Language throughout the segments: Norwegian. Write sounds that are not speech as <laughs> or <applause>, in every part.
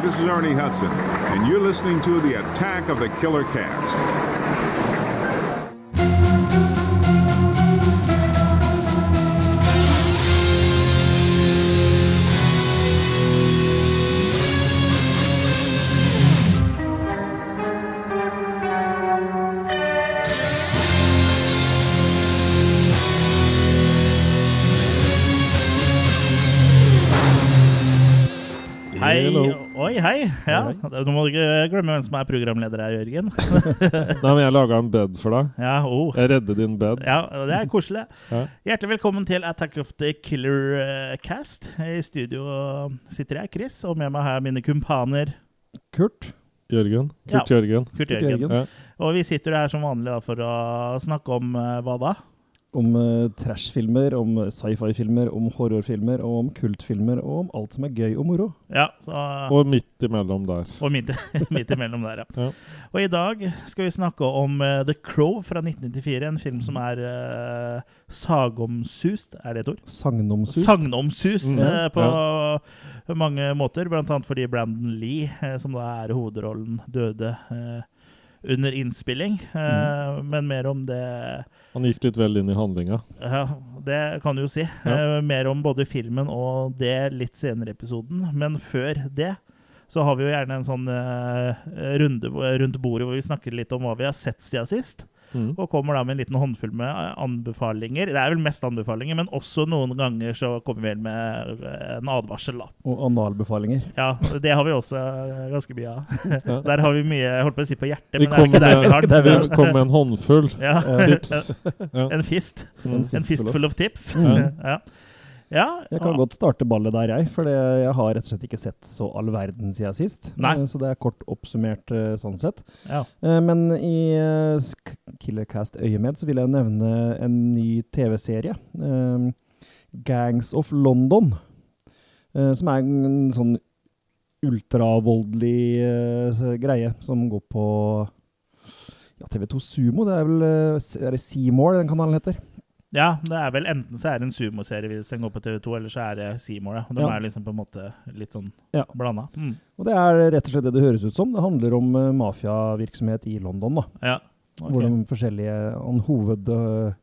Hi, this is Ernie Hudson, and you're listening to the Attack of the Killer Cast. Hei. Ja. Nå må du ikke glemme hvem som er programleder her, Jørgen. <laughs> Nei, men jeg laga en bed for deg. Ja, oh. Jeg redder din bed. ja, det er koselig. Ja. Hjertelig velkommen til Attack of the Killer eh, Cast. I studio sitter jeg, Chris, og med meg har jeg mine kumpaner Kurt. Jørgen. Ja. Kurt Jørgen. Kurt Jørgen. Jørgen. Ja. Og vi sitter her som vanlig for å snakke om eh, hva da? Om uh, trashfilmer, om sci-fi-filmer, om horrorfilmer, og om kultfilmer, og om alt som er gøy og moro. Ja, så, Og midt imellom der. og midt, <laughs> midt imellom der, ja. Ja. Og i dag skal vi snakke om uh, The Crow fra 1994, en film som er uh, sagomsust, er det et ord? Sagnomsust. Sagnomsust Mm. uh, på mange måter, blant annet fordi Brandon Lee, som da er hovedrollen, døde under innspilling. Eh, Men mer om det Han gikk litt vel inn i handlinga. ja, Det kan du jo si. Ja. mer om både filmen og det litt senere i episoden. Men før det så har vi jo gjerne en sånn eh, runde rundt bordet hvor vi snakker litt om hva vi har sett siden sist. Mm. Og kommer da med en liten håndfull med eh, anbefalinger. Det er vel mest anbefalinger, men også noen ganger så kommer vi vel med eh, en advarsel, da. Og analbefalinger. Ja, det har vi også eh, ganske mye av. <laughs> Ja. Der har vi mye holdt på å si på hjertet, men det er ikke der vi har den. <laughs> vi kom med en håndfull Ja, tips. <laughs> Ja. En fist. Mm. En fistful of tips. Mm. Ja. Ja. Jeg kan godt starte ballet der, jeg. For jeg har rett og slett ikke sett så all verden siden sist. Nei. Eh, Så det er kort oppsummert eh, sånn sett. Ja. Eh, Men i Killercast-øyemed så vil jeg nevne en ny TV-serie. Gangs of London. Som er en sånn ultravoldelig greie som går på ja, TV2 Sumo. Det er vel er det Seymour den kanalen heter? Ja, det er vel enten så er det en sumoserie hvis den går på TV2, eller så er det Seymour. De Ja. er liksom på en måte litt sånn Ja. blanda. Mm. Og det er rett og slett det det høres ut som. Det handler om uh, mafiavirksomhet i London. da. Ja. Okay. Hvor de forskjellige han hovedbossen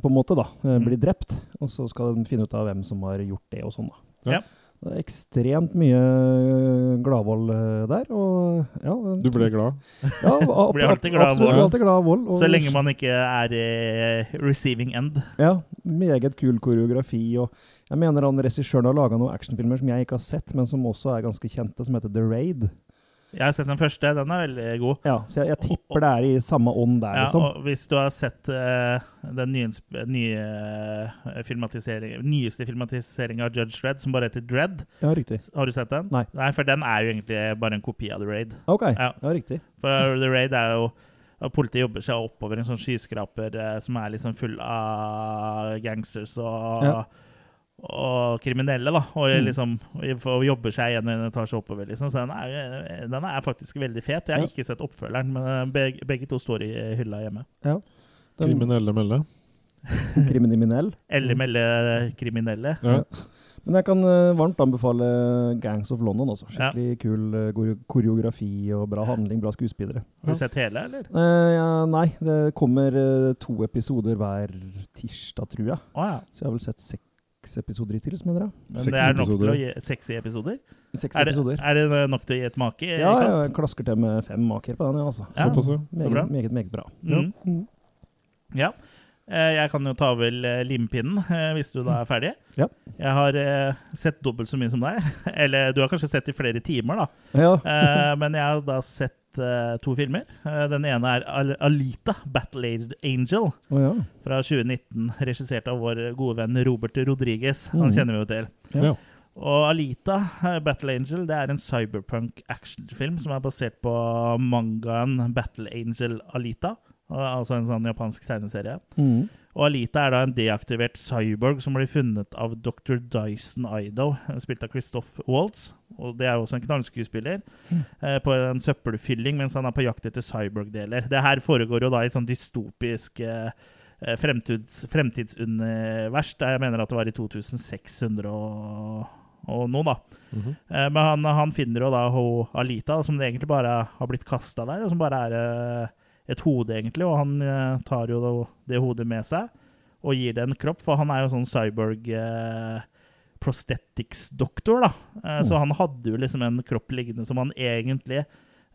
på en måte da, uh, blir drept. Og så skal de finne ut av hvem som har gjort det og sånn. da. Ja. Ja. Det er ekstremt mye gladvold eh, der. og ja, Du ble glad? ja, <laughs> Blir alltid glad absolutt, vold. alltid glad vold. og- Så lenge man ikke er i receiving end. Ja, meget kul koreografi. og Jeg mener han regissøren har laga noen actionfilmer som jeg ikke har sett, men som også er ganske kjente, som heter The Raid. Jeg har sett den første, den er veldig god. Ja, Så jeg, jeg tipper det er i samme ånd der, Ja, liksom. og hvis du har sett uh, den nye, nye filmatisering, nyeste filmatiseringa av Judge Dredd, som bare heter Dredd, Ja, riktig. har du sett den? Nei. Nei. For den er jo egentlig bare en kopi av The Raid. Ok, Ja. ja, riktig. For The Raid er jo Politiet jobber seg oppover en sånn skyskraper uh, som er liksom full av gangsters og, Ja. Og kriminelle. da Og Mm. liksom og jobber seg igjen en etasje oppover. liksom Så den er, den er faktisk veldig fet. Jeg har Ja. ikke sett oppfølgeren, men begge, begge to står i hylla hjemme. Den, Kriminelle melde? <laughs> kriminell. Eller Mm. melde kriminelle. Ja. Men jeg kan eh, varmt anbefale Gangs of London også. Ja. Skikkelig kul eh, koreografi og bra handling, bra skuespillere. Har du sett hele, eller? Uh, ja, nei, det kommer eh, to episoder hver tirsdag, tror jeg. Oh, ja. Så jeg har vel sett seks episoder hittil, mener jeg. Men det er nok til å gi 60 episoder? Seks Er det, episoder. er det nok til å gi et make i Ja, jeg klasker til med fem maker på den, ja, altså. Ja, så, ja. så bra. Meget, meget, meget bra. Mm. Mm. Ja. Eh, Jeg kan jo ta vel eh, limpinnen, eh, hvis du da er ferdig. Ja. Jeg har sett dobbelt så mye som deg. <laughs> Eller du har kanskje sett i flere timer, da. Ja. <laughs> Men jeg har da sett to filmer. Den ene er Alita, Battle Aged Angel, oh, ja. fra 2019. Regissert av vår gode venn Robert Rodriguez. Han Mm. kjenner vi jo til. Ja. Og Alita, Battle Angel, det er en cyberpunk actionfilm som er basert på mangaen Battle Angel Alita. Altså en sånn japansk tegneserie. Mm. Og Alita er da en deaktivert cyborg som blir funnet av dr. Dyson Ido, spilt av Christoph Waltz. Og det er jo også en knallskuespiller. Eh, på en søppelfylling mens han er på jakt etter cyborg-deler. Det her foregår jo da i et sånn dystopisk eh, eh, fremtids, fremtidsunivers. Der jeg mener at det var i 2600 og og noe, da. Mhm. Eh, Men han, han finner jo da ho, Alita, som det egentlig bare har blitt kasta der, og som bare er eh, et hode, egentlig. Og han eh, tar jo det hodet med seg og gir det en kropp, for han er jo sånn cyborg eh, prosthetics-doktor, da. Eh, Så han hadde jo liksom en kropp liggende som han egentlig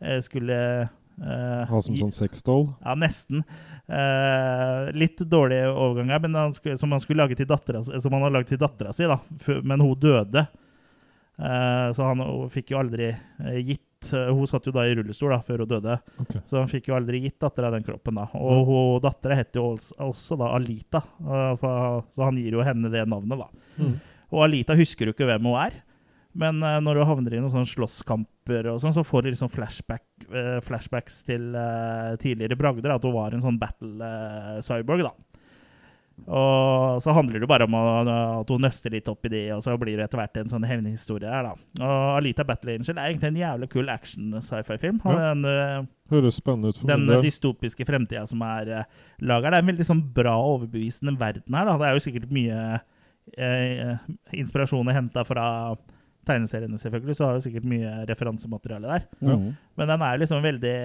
eh, skulle eh, Ha som sånn sexdoll. ja, nesten. Eh, litt dårlig overgang her, men han skulle, som han skulle lage til dattera som han hadde laget til dattera si, da. Men hun døde. Eh, så han fikk jo aldri eh, gitt eh, Hun satt jo da i rullestol da, før hun døde, okay. så han fikk jo aldri gitt dattera den kroppen. da. Og hun dattera het jo også, også da Alita, eh, så han gir jo henne det navnet, da. Mm. Og Alita husker jo ikke hvem hun er. Men eh, når hun havner i noen sånne slåsskamper, og sånn, så får hun liksom flashback, flashbacks til tidligere bragder. At hun var en sånn battle-cyborg. da. Og så handler det bare om at hun nøster litt opp i det, og så blir det etter hvert en sånn hevnhistorie her, da. Og Alita Battle Angel er egentlig en jævlig kul action-sci-fi-film. Ja. Den, eh, Høres spennende ut for den dystopiske fremtida som er uh. Det er en veldig sånn bra overbevisende verden her. Da. Det er jo sikkert mye eh, inspirasjoner henta fra tegneseriene, selvfølgelig, så har det sikkert mye referansemateriale der. Mm. Men den er liksom veldig,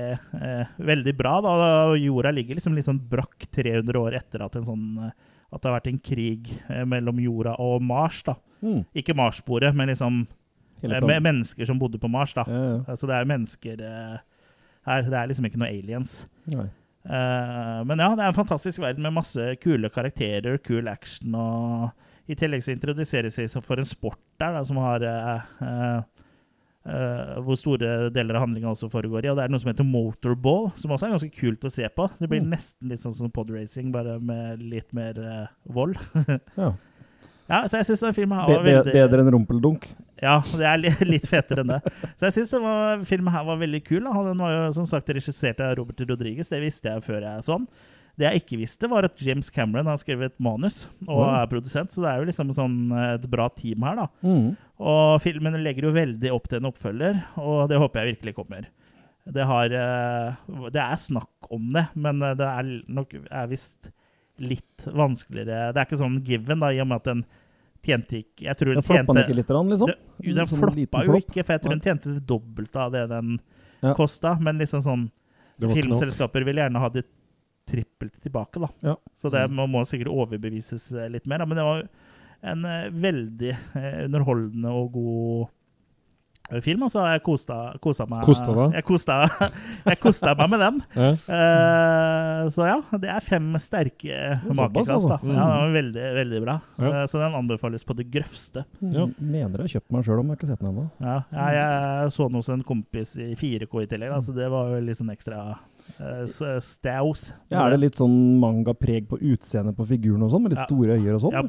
eh, veldig bra. da, Jorda ligger liksom sånn brakk 300 år etter at, en sånn, eh, at det har vært en krig eh, mellom jorda og Mars. da. Mm. Ikke Mars-bordet, men liksom eh, med mennesker som bodde på Mars. da. Ja, ja. Altså Det er mennesker eh, her. Det er liksom ikke noe aliens. Nei. Eh, men ja, det er en fantastisk verden med masse kule karakterer, kul action. og I tillegg så introduseres vi for en sport der, da, som har Uh, Hvor store deler av handlinga også foregår i. Og det er noe som heter motorball, som også er ganske kult å se på. Det blir Mm. nesten litt sånn som podracing, bare med litt mer uh, vold. <laughs> Ja. ja, så jeg syns den filmen her Be var be veldig bedre enn rumpeldunk. ja, det er li <laughs> litt fetere enn det. Så jeg syns filmen her var veldig kul. Da. Den var jo som sagt regissert av Robert Rodriguez. Det visste jeg før jeg så den. Det jeg ikke visste, var at James Cameron har skrevet manus og mm. er produsent, så det er jo liksom sånn eh, et bra team her, da. Mm. Og filmen legger jo veldig opp til en oppfølger, og det håper jeg virkelig kommer. Det har eh, Det er snakk om det, men eh, det er nok er visst litt vanskeligere Det er ikke sånn given, da, i og med at den tjente ikke Jeg tror den Floppa den tjente ikke litt, liksom? Den, den Sånn floppa jo ikke, for jeg tror den tjente det dobbelte av det den Ja. kosta. Men liksom sånn filmselskaper vil gjerne ha det trippelt tilbake, da. Ja. Så det må, må sikkert overbevises eh, litt mer. Da. Men det var en eh, veldig eh, underholdende og god film, og så har jeg kosta, kosta meg Kosta deg? Jeg kosta, <laughs> jeg kosta meg med den. Ja. Uh, så ja, det er fem sterke makekast. da. altså. Ja, det var veldig, veldig bra. Ja. Uh, så den anbefales på det grøvste. Ja. Mm, Mener jeg har kjøpt meg sjøl om jeg har ikke sett den ennå. Ja, jeg, jeg så den hos en kompis i 4K i tillegg, da, så det var jo litt sånn ekstra uh, staus. Ja, er det litt sånn mangapreg på utseendet på figuren og sånn, med litt Ja. store øyer og sånn? Ja,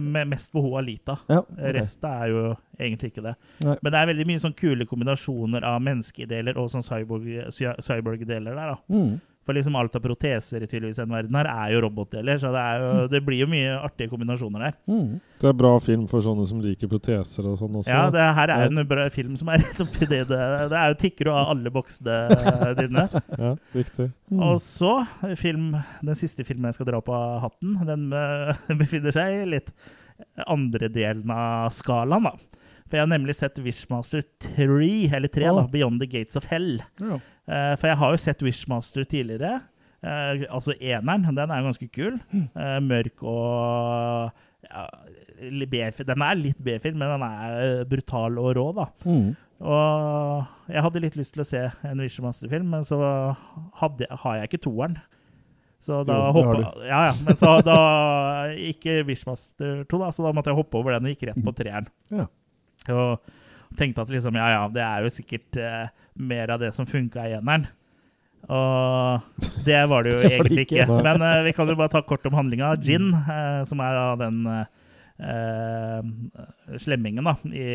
med, mest på hun Alita. Ja, okay. Resten er jo egentlig ikke det. Nei. Men det er veldig mye sånn kule kombinasjoner av menneskedeler og sånn cyborg- cy- cyborg-deler der. da. Mm. For liksom alt av proteser i tydeligvis den verden her er jo robotdeler, så det, jo, det blir jo mye artige kombinasjoner der. Mm. Det er bra film for sånne som liker proteser og sånn også. Ja, det her er jo en bra film som er rett oppi det. Det, det er jo tikker av alle boksene <laughs> dine. Ja, riktig. Mm. Og så, film, den siste filmen jeg skal dra på hatten, den eh, <laughs> befinner seg i litt andre delen av skalaen, da. For jeg har nemlig sett Wishmaster 3, eller 3, da, Beyond the Gates of Hell. Ja. Eh, for jeg har jo sett Wishmaster tidligere. Eh, altså eneren, den er jo ganske kul. Eh, mørk og ja, B-film. Den er litt B-film, men den er brutal og rå, da. Mm. Og jeg hadde litt lyst til å se en Wishmaster-film, men så hadde, har jeg ikke toeren. Så da Jo, hoppa Ja, ja. Men så da Ikke Wishmaster 2, da, så da måtte jeg hoppe over den og gikk rett på treeren. Ja. Og tenkte at liksom, ja ja, det er jo sikkert eh, mer av det som funka i eneren. Og det var det jo <laughs> Det var egentlig ikke. ikke. Men eh, vi kan jo bare ta kort om handlinga. Gin, eh, som er da den eh, slemmingen da, i,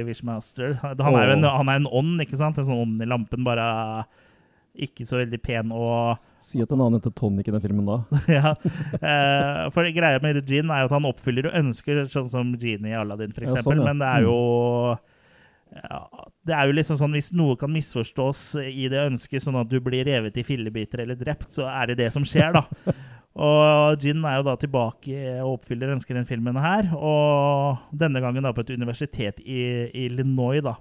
i Wishmaster. Han er jo en, han er en ånd, ikke sant? En sånn ånd i lampen, bare ikke så veldig pen og Si at en annen heter Tonic i den filmen da. <laughs> ja. Eh, for greia med Jin er jo at han oppfyller og ønsker, sånn som Genie i Aladdin, for Ja, sånn, ja. Men det er jo ja, Det er jo liksom sånn hvis noe kan misforstås i det ønsket, sånn at du blir revet i fillebiter eller drept, så er det det som skjer, da. <laughs> Og Gin er jo da tilbake og oppfyller ønsker i den filmen her. Og denne gangen da på et universitet i, i Illinois, da.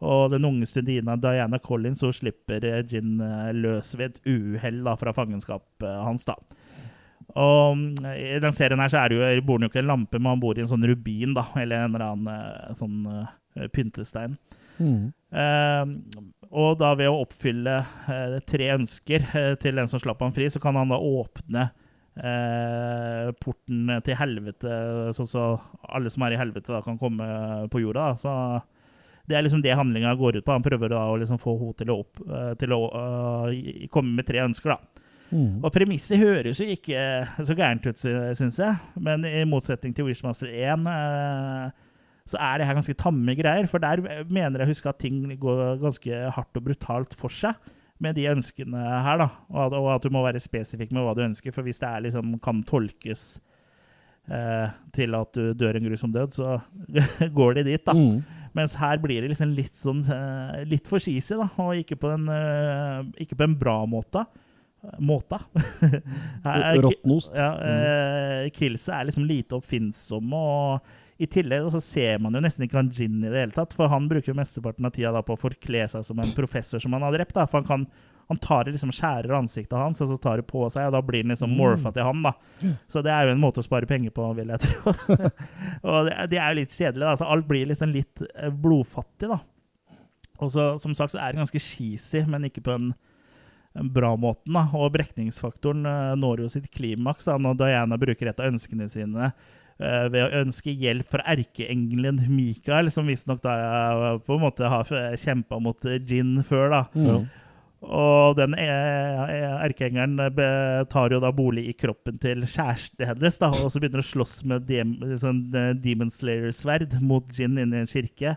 Og den unge studina Diana Collins hun slipper eh, Gin eh, løs ved et uhell fra fangenskapet hans. da. Og mm, I den serien her så er det jo, bor han jo ikke i en lampe, men han bor i en sånn rubin, da, eller en eller annen eh, sånn uh, pyntestein. Mm. Uh, og da ved å oppfylle uh, tre ønsker til den som slapp han fri, så kan han da åpne porten til helvete, sånn så alle som er i helvete, da kan komme på jorda. Da. Det er liksom det handlinga går ut på. Han prøver da å liksom få henne til å, opp, til å komme med tre ønsker. da. Mm. Og premisset høres jo ikke så gærent ut, syns jeg. Men i motsetning til Wishmaster 1 uh, så er det her ganske tamme greier. For der mener jeg å huske at ting går ganske hardt og brutalt for seg med de ønskene her. da. Og at, og at du må være spesifikk med hva du ønsker. For hvis det er liksom, kan tolkes eh, til at du dør en grusom død, så <laughs> går de dit, da. Mm. Mens her blir det liksom litt sånn eh, litt for cheesy, da. Og ikke på en, eh, ikke på en bra måte måte. <laughs> Råtnost. Ja, eh, Kilse er liksom lite oppfinnsomme. og i tillegg så ser man jo nesten ikke han Gin i det hele tatt, for han bruker jo mesteparten av tida da på å forkle seg som en professor som han har drept. da, for han kan han tar det liksom skjærer ansiktet hans og så tar det på seg, og da blir den liksom morfa til han. da. Så det er jo en måte å spare penger på, vil jeg tro. <laughs> og det, det, er jo litt kjedelig. da, så Alt blir liksom litt eh, blodfattig. da. Og så, som sagt så er det ganske cheesy, men ikke på en bra måten. Da. Og brekningsfaktoren uh, når jo sitt klimaks da, når Diana bruker et av ønskene sine uh, ved å ønske hjelp fra erkeengelen Mikael, som visstnok da uh, på en måte har kjempa mot Gin før. da. Mm. Og den erkeengelen tar jo da bolig i kroppen til kjæresten hennes, da, og så begynner å slåss med dem, sånn, Demon Slayer-sverd mot Gin inne i en kirke.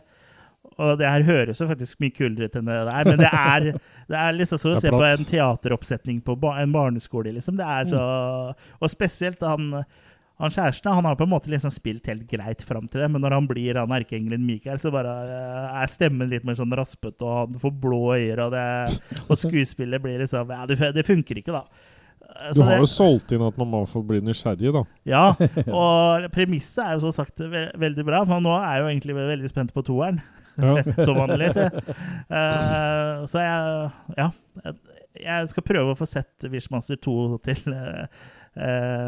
Og det her høres jo faktisk mye kulere ut enn det der, men det er, <laughs> det er liksom så å se på en teateroppsetning på en barneskole, liksom. Det er så Og spesielt han, han kjæresten han har på en måte liksom spilt helt greit fram til det, men når han blir han erkeengelen Michael, så bare eh, er stemmen litt mer sånn raspete, og han får blå øyne, og, det, og skuespillet blir liksom Ja, det, det funker ikke, da. Så du har jo solgt inn at man må få bli nysgjerrig, da. Ja, <laughs> og premisset er jo så sagt ve veldig bra. For nå er jeg jo egentlig veldig spent på toeren. Ja. <laughs> Som vanlig. Så, uh, så jeg Ja. Jeg skal prøve å få sett Wishmaster 2 til uh,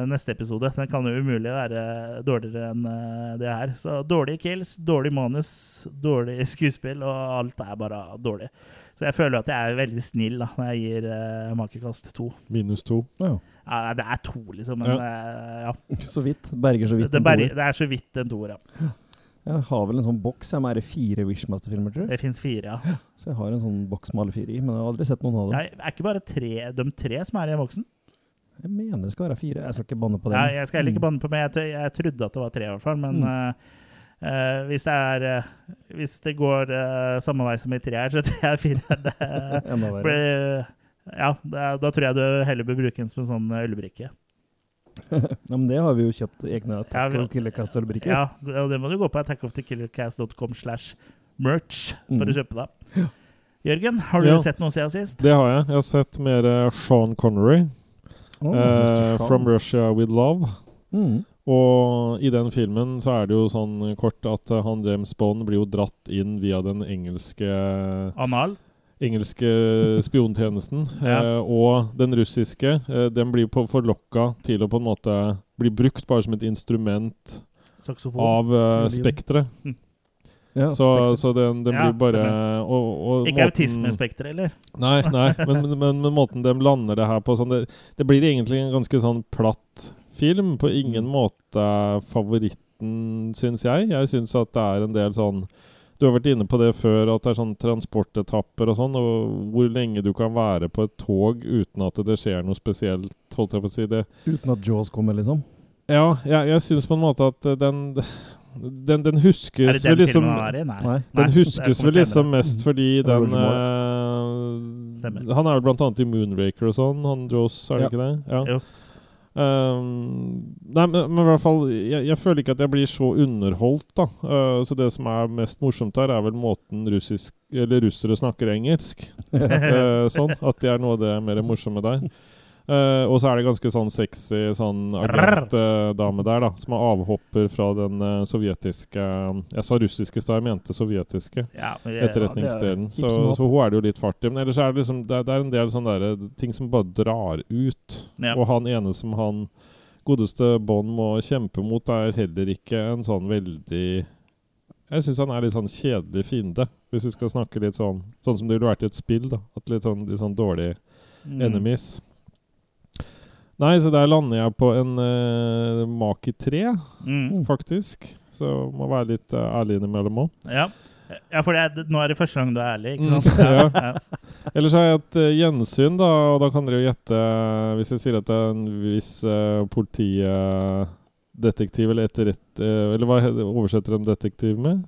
neste episode. Den kan jo umulig være dårligere enn uh, det her. Så dårlige kills, dårlig manus, dårlig <laughs> skuespill, og alt er bare dårlig. Så jeg føler at jeg er veldig snill da, når jeg gir uh, makekast to. Minus to. Ja. ja. det er to, liksom. Men ja. ja. <laughs> Så vidt. Berger så vidt det, berger, det er så vidt en toer, ja. Jeg har vel en sånn boks med er det fire Wishmaster-filmer, tror du? Det fins fire, ja. Så jeg har en sånn boks med alle fire i, men jeg har aldri sett noen av dem. Ja, er ikke bare tre, de tre som er i boksen? Jeg mener det skal være fire. Jeg skal ikke banne på det. Jeg skal heller ikke banne på meg. Jeg, jeg, trodde at det var tre, i hvert fall. Men mm. uh, uh, hvis, det er, uh, hvis det går samme vei som i tre her, så <laughs> tror jeg fire <laughs> Enda verre. Ja, da, da tror jeg du heller bør bruke den som en sånn ølbrikke. <laughs> ja, men det har vi jo kjøpt egne Attack ja, of Killer-cast-ølbrikker. Ja, og det må du gå på attackofthekillercast.com slash merch for mm. å kjøpe det. Jørgen, har du ja. sett noe siden sist? Det har jeg. Jeg har sett mer Sean Connery. Oh, uh, from Russia with Love. Mm. Og i den filmen så er det jo sånn kort at uh, han James Bond blir jo dratt inn via den engelske Anal? engelske <laughs> spiontjenesten. ja. eh, og den russiske, eh, den blir på forlokka til å på en måte bli brukt bare som et instrument Saksofon. av eh, spekteret. Ja, så, så, den, den ja, blir bare og, og Ikke autismespekteret, eller? Nei, <laughs> nei men, men, men, men, måten de lander det her på sånn, det, det, blir egentlig en ganske sånn platt film. På ingen mm. måte favoritten, syns jeg. Jeg syns at det er en del sånn du har vært inne på det før, at det er sånn transportetapper og sånn. og Hvor lenge du kan være på et tog uten at det skjer noe spesielt. holdt jeg på å si det. Uten at Jaws kommer, liksom? Ja, jeg, jeg syns på en måte at den den, den huskes er det den liksom, filmen han er i? Nei. Nei. Den huskes vel liksom mest fordi den uh, Han er vel blant annet i Moonraker og sånn, han Jaws, er det ja. ikke det? Ja. Jo. Um, nei, men, men, i hvert fall jeg, jeg, føler ikke at jeg blir så underholdt, da. Uh, så det som er mest morsomt her, er vel måten russisk, eller russere snakker engelsk. uh, <laughs> sånn. At det er noe av det mer morsomme der. Eh, og så er det ganske sånn sexy sånn agentdame der, da. Som er avhopper fra den uh, sovjetiske Jeg sa russiske i stad, jeg mente sovjetiske Ja, men- etterretningsdelen. Ja, så, så hun er det jo litt fart i. Men ellers er det liksom Det, er- det er en del sånne der, ting som bare drar ut. Ja. Og han ene som han godeste Bond må kjempe mot, er heller ikke en sånn veldig Jeg syns han er litt sånn kjedelig fiende, hvis vi skal snakke litt sånn Sånn som det ville vært i et spill. da At Litt sånn, litt sånn dårlig Mm. enemies. Nei, så der lander jeg på en uh, Maki 3, Mm. faktisk. Så må være litt uh, ærlig innimellom òg. Ja. ja, for det er, nå er det første gang du er ærlig, ikke Mm, sant? <laughs> ja. ja. Ellers har jeg et uh, gjensyn, da, og da kan dere jo gjette Hvis jeg sier at det er en viss uh, politidetektiv eller etterrett... eller hva oversetter de detektiv med?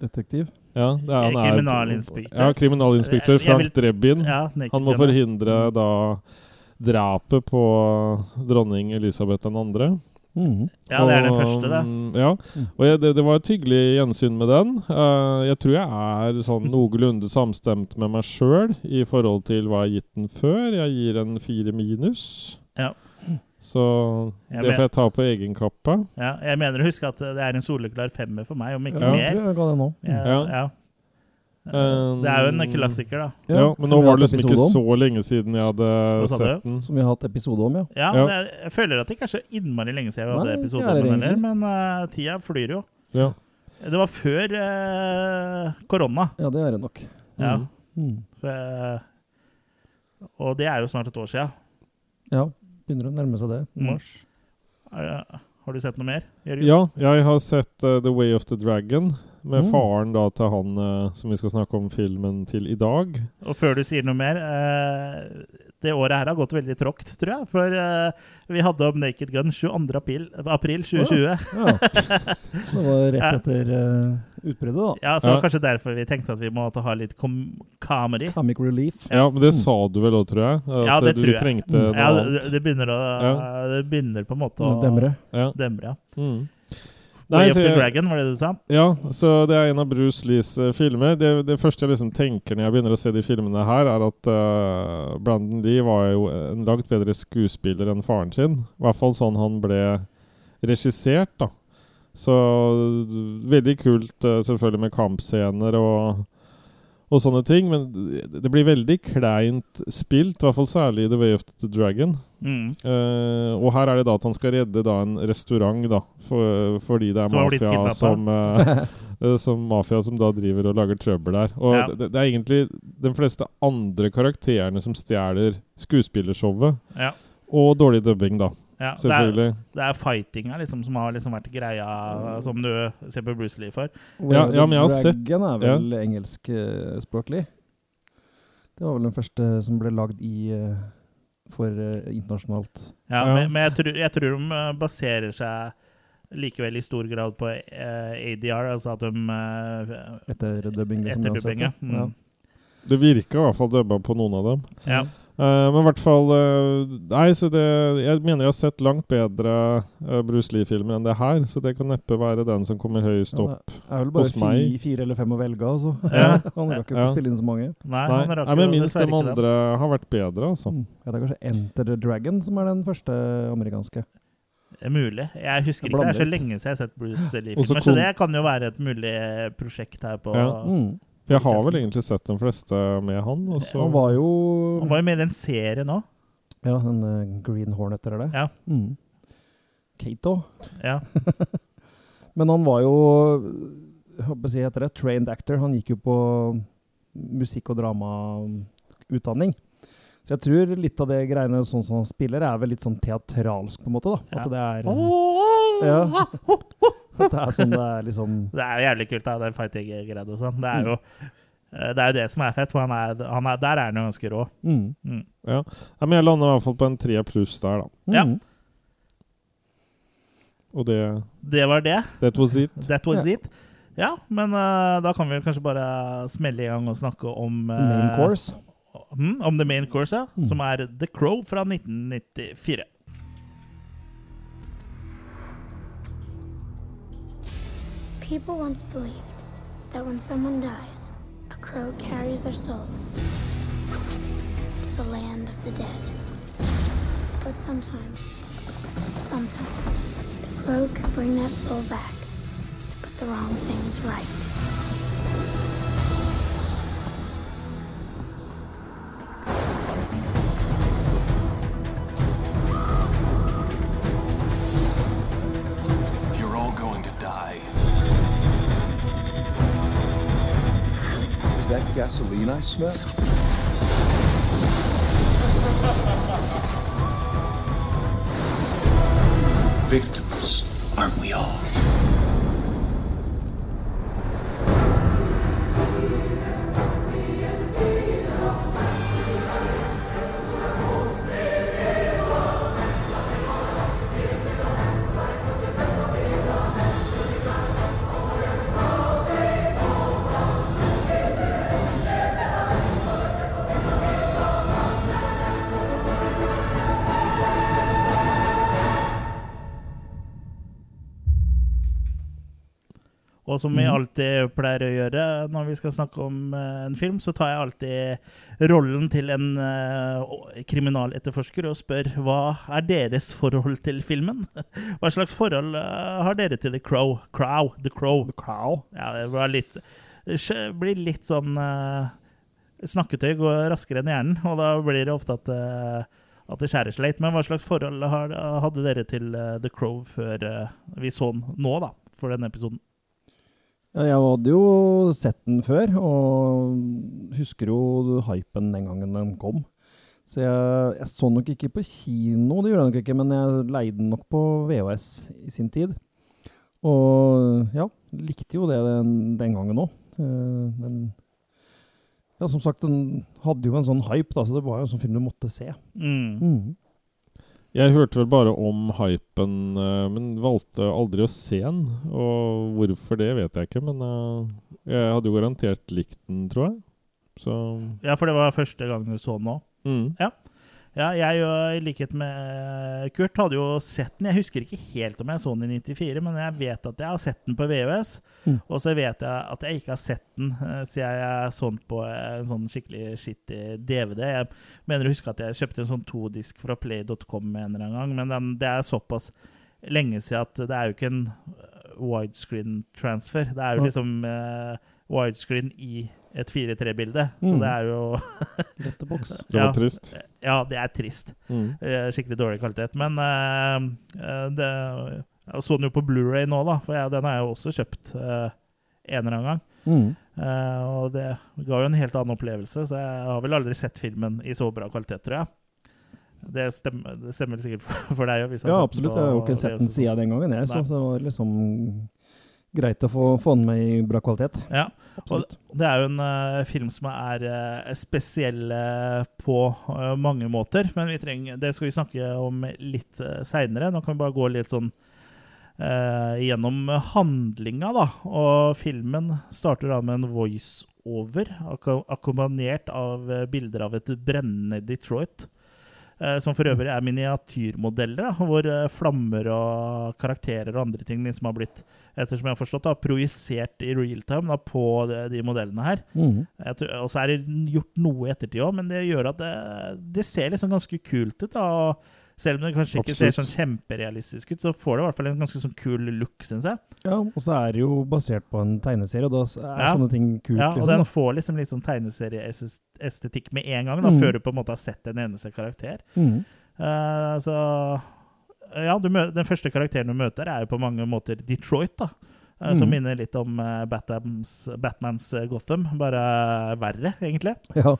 Detektiv. Ja, det er, han er Kriminalinspektør. Ja, kriminalinspektør jeg vil- Frank Drebin. Ja, Han må forhindre da drapet på dronning Elisabeth 2. Mm. Ja, det er det første, det. mm, Ja. Og jeg, det, det var et hyggelig gjensyn med den. Uh, jeg tror jeg er sånn <laughs> noenlunde samstemt med meg sjøl i forhold til hva jeg har gitt den før. Jeg gir en fire minus. Ja. Så Jeg det får jeg ta på egen kappe. Ja, jeg mener å huske at det er en soleklar femmer for meg, om ikke Ja, jeg mer. tror jeg ga det nå. Ja, Ja. ja. Um, Det er jo en klassiker, da. Ja, Ja, men nå var det liksom ikke om. så lenge siden jeg hadde sett den. Som vi har hatt episode om, ja. Ja, Ja. men Jeg, jeg føler at det ikke er så innmari lenge siden vi hadde Nei, episode om den heller, men uh, tida flyr jo. Ja. Det var før eh, korona. Ja, det er det nok. Ja. Mm. Mm. For, uh, og det er jo snart et år siden. Ja, begynner å nærme seg det. Mm. Mars. Mm. Har du sett noe mer? Jørgen? Ja, jeg har sett The Way of the Dragon med Mm. faren da til han eh, som vi skal snakke om filmen til i dag. Og før du sier noe mer eh, Det året her har gått veldig tråkt, tror jeg. For eh, vi hadde om Naked Gun 22. April, april 2020. <laughs> Ja. Så det var rett etter uh, utbruddet, da. Ja, så Ja. kanskje derfor vi tenkte at vi måtte ha litt com comedy. Comic relief. Ja, men det sa du vel òg, tror jeg? At Ja, det du tror jeg. trengte noe Ja, det, annet. det, begynner å, det begynner på en måte å Demre. Ja. demre. Ja. Mm. Way of the Dragon, var det du sa? Ja, så det er en av Bruce Lees eh, filmer. Det, det første jeg liksom tenker når jeg begynner å se de filmene her, er at uh, Brandon Lee var jo en langt bedre skuespiller enn faren sin. I hvert fall sånn han ble regissert, da. Så veldig kult uh, selvfølgelig med kampscener og, og sånne ting, men det blir veldig kleint spilt, i hvert fall særlig i The Way of the Dragon. Mm. Uh, og her er det da at han skal redde da en restaurant, da, for, fordi det er Som mafia som <laughs> eh, Som mafia som da driver og lager trøbbel der. Og Ja. det, det er egentlig de fleste andre karakterene som stjeler skuespillershowet. Ja. Og dårlig dubbing, da. Ja, det, er, Selvfølgelig. det er fightinga liksom, som har liksom vært greia, som du ser på Bruce Lee for. Ja, ja, men jeg har sett- Dragon er vel engelskspråklig. Det var vel den første som ble lagd i eh, for eh, internasjonalt. Ja, Ja. Men, men jeg, tror, jeg tror de eh, baserer seg likevel i stor grad på eh, ADR, altså at de uh, Etterdubbing. liksom, Etterdubbing, ja. uansett, ja. Mm. Det virka i hvert fall dubba på noen av dem. ja. Eh, men i hvert fall uh, Nei, så det Jeg mener jeg har sett langt bedre uh, Bruce Lee-filmer enn det her, så det kan neppe være den som kommer høyest opp Ja, meg. det er vel bare hos fi, fire eller fem å velge, altså. Ja. <laughs> Han rakk jo ikke Ja. å spille inn så mange. Nei, Nei, han rakk nei, men minst de andre har vært bedre, altså. Mm. Ja, det er kanskje Enter the Dragon som er den første amerikanske. Det er Mulig. Jeg husker ikke. Det er så lenge siden jeg har sett Bruce Lee-filmer, så det kan jo være et mulig prosjekt her på Ja. Mm. For jeg har vel egentlig sett de fleste med han. Og så Han var jo Han var jo med i den serien òg. Ja, den eh, Green Hornet, eller det? Ja. Mm. Kato. Ja. <laughs> Men han var jo håper jeg heter det, trained actor. Han gikk jo på musikk- og dramautdanning. Så jeg tror litt av det greiene sånn som han spiller, er vel litt sånn teatralsk, på en måte. da. Ja. At det er ja. At <laughs> det er sånn det er liksom Det er jo jævlig kult, da, den fighting-greia og sånn. Det er jo eh, det er jo det som er fett, for han er, han er, der er han jo ganske rå. mm. Mm. ja. ja, Men jeg lander i hvert fall på en tre pluss der, da. Ja. Mm. Og det Det var det. That was it. That was it. Ja, men uh, da kan vi kanskje bare smelle i gang og snakke om The main course. mm, Om The Main Course, ja. Mm. Som er The Crow fra 1994. People once believed that when someone dies, a crow carries their soul to the land of the dead. But sometimes, just sometimes, the crow can bring that soul back to put the wrong things right. Gasoline I smell? Victims, aren't we all? Og som vi alltid pleier å gjøre når vi skal snakke om eh, en film, så tar jeg alltid rollen til en eh, kriminaletterforsker og spør hva er deres forhold til filmen? <laughs> Hva slags forhold eh, har dere til The Crow? Crow, The Crow. Crow. Ja, det litt blir litt sånn Snakketøy går raskere enn hjernen, og da blir det ofte at, at det skjærer seg litt. Men hva slags forhold hadde dere til The Crow før vi så den nå, da? For denne episoden? Ja, jeg hadde jo sett den før, og husker jo hypen den gangen den kom. Så jeg, jeg så nok ikke på kino, det gjorde jeg nok ikke, men jeg leide den nok på VHS i sin tid. Og ja, likte jo det den, den gangen òg. Den Ja, som sagt, den hadde jo en sånn hype, da, så det var jo en sånn film du måtte se. Mm. Mm. Jeg hørte vel bare om hypen, eh, men valgte aldri å se den. Og hvorfor det, vet jeg ikke, men eh, jeg hadde jo garantert likt den, tror jeg. Så Ja, for det var første gang du så den nå. mm. Ja, jeg jo, i likhet med Kurt hadde jo sett den. Jeg husker ikke helt om jeg så den i 94, men jeg vet at jeg har sett den på VØS. Mm. Og så vet jeg at jeg ikke har sett den eh, siden jeg så den på en sånn skikkelig skittig DVD. Jeg mener å huske at jeg kjøpte en sånn todisk fra play.com en eller annen gang, men den, det er såpass lenge siden at det er jo ikke en eh, widescreen transfer. Det er jo liksom eh, widescreen i et 4-3-bilde, så Mm. det er jo <laughs> Letterbox. <laughs> Det var Ja. trist. Ja, det er trist. Mm. Eh, skikkelig dårlig kvalitet. Men eh, eh, det, jeg så den jo på Blu-ray nå, da, for jeg, den har jeg jo også kjøpt uh, en eller annen gang. Mm. Uh, og det ga jo en helt annen opplevelse, så jeg har vel aldri sett filmen i så bra kvalitet, tror jeg. Det stemmer, det stemmer sikkert <laughs> for, deg òg? Ja, absolutt. Jeg har jo ikke sett den siden den gangen, jeg, så så det var liksom greit å få, få den med i bra kvalitet. Ja, Absolutt. Det er jo en uh, film som er uh, spesiell uh, på mange måter, men vi trenger, det skal vi snakke om litt uh, seinere. Nå kan vi bare gå litt sånn gjennom handlinga, da. Og filmen starter da med en voiceover, akko- akkompagnert av bilder av et brennende Detroit. Eh, Som for øvrig er miniatyrmodeller, da, hvor eh, flammer og karakterer og andre ting liksom har blitt ettersom jeg har forstått, da, projisert i real time da, på de, de modellene her. Mm. Og så er det gjort noe i ettertid òg, men det gjør at det, det ser liksom ganske kult ut. da, og Selv om det kanskje ikke ser sånn kjemperealistisk ut, så får det i hvert fall en ganske sånn kul look, syns jeg. Ja, og så er det jo basert på en tegneserie, og da er Ja. sånne ting kult. Ja, og liksom, den får liksom litt sånn tegneserieestetikk med en gang, da, Mm. før du på en måte har sett en eneste karakter. Mm. Uh, så Ja, du mø den første karakteren du møter, er jo på mange måter Detroit, da. Mm. Som minner litt om eh, Batmans, Batmans eh, Gotham, bare verre, egentlig. Ja.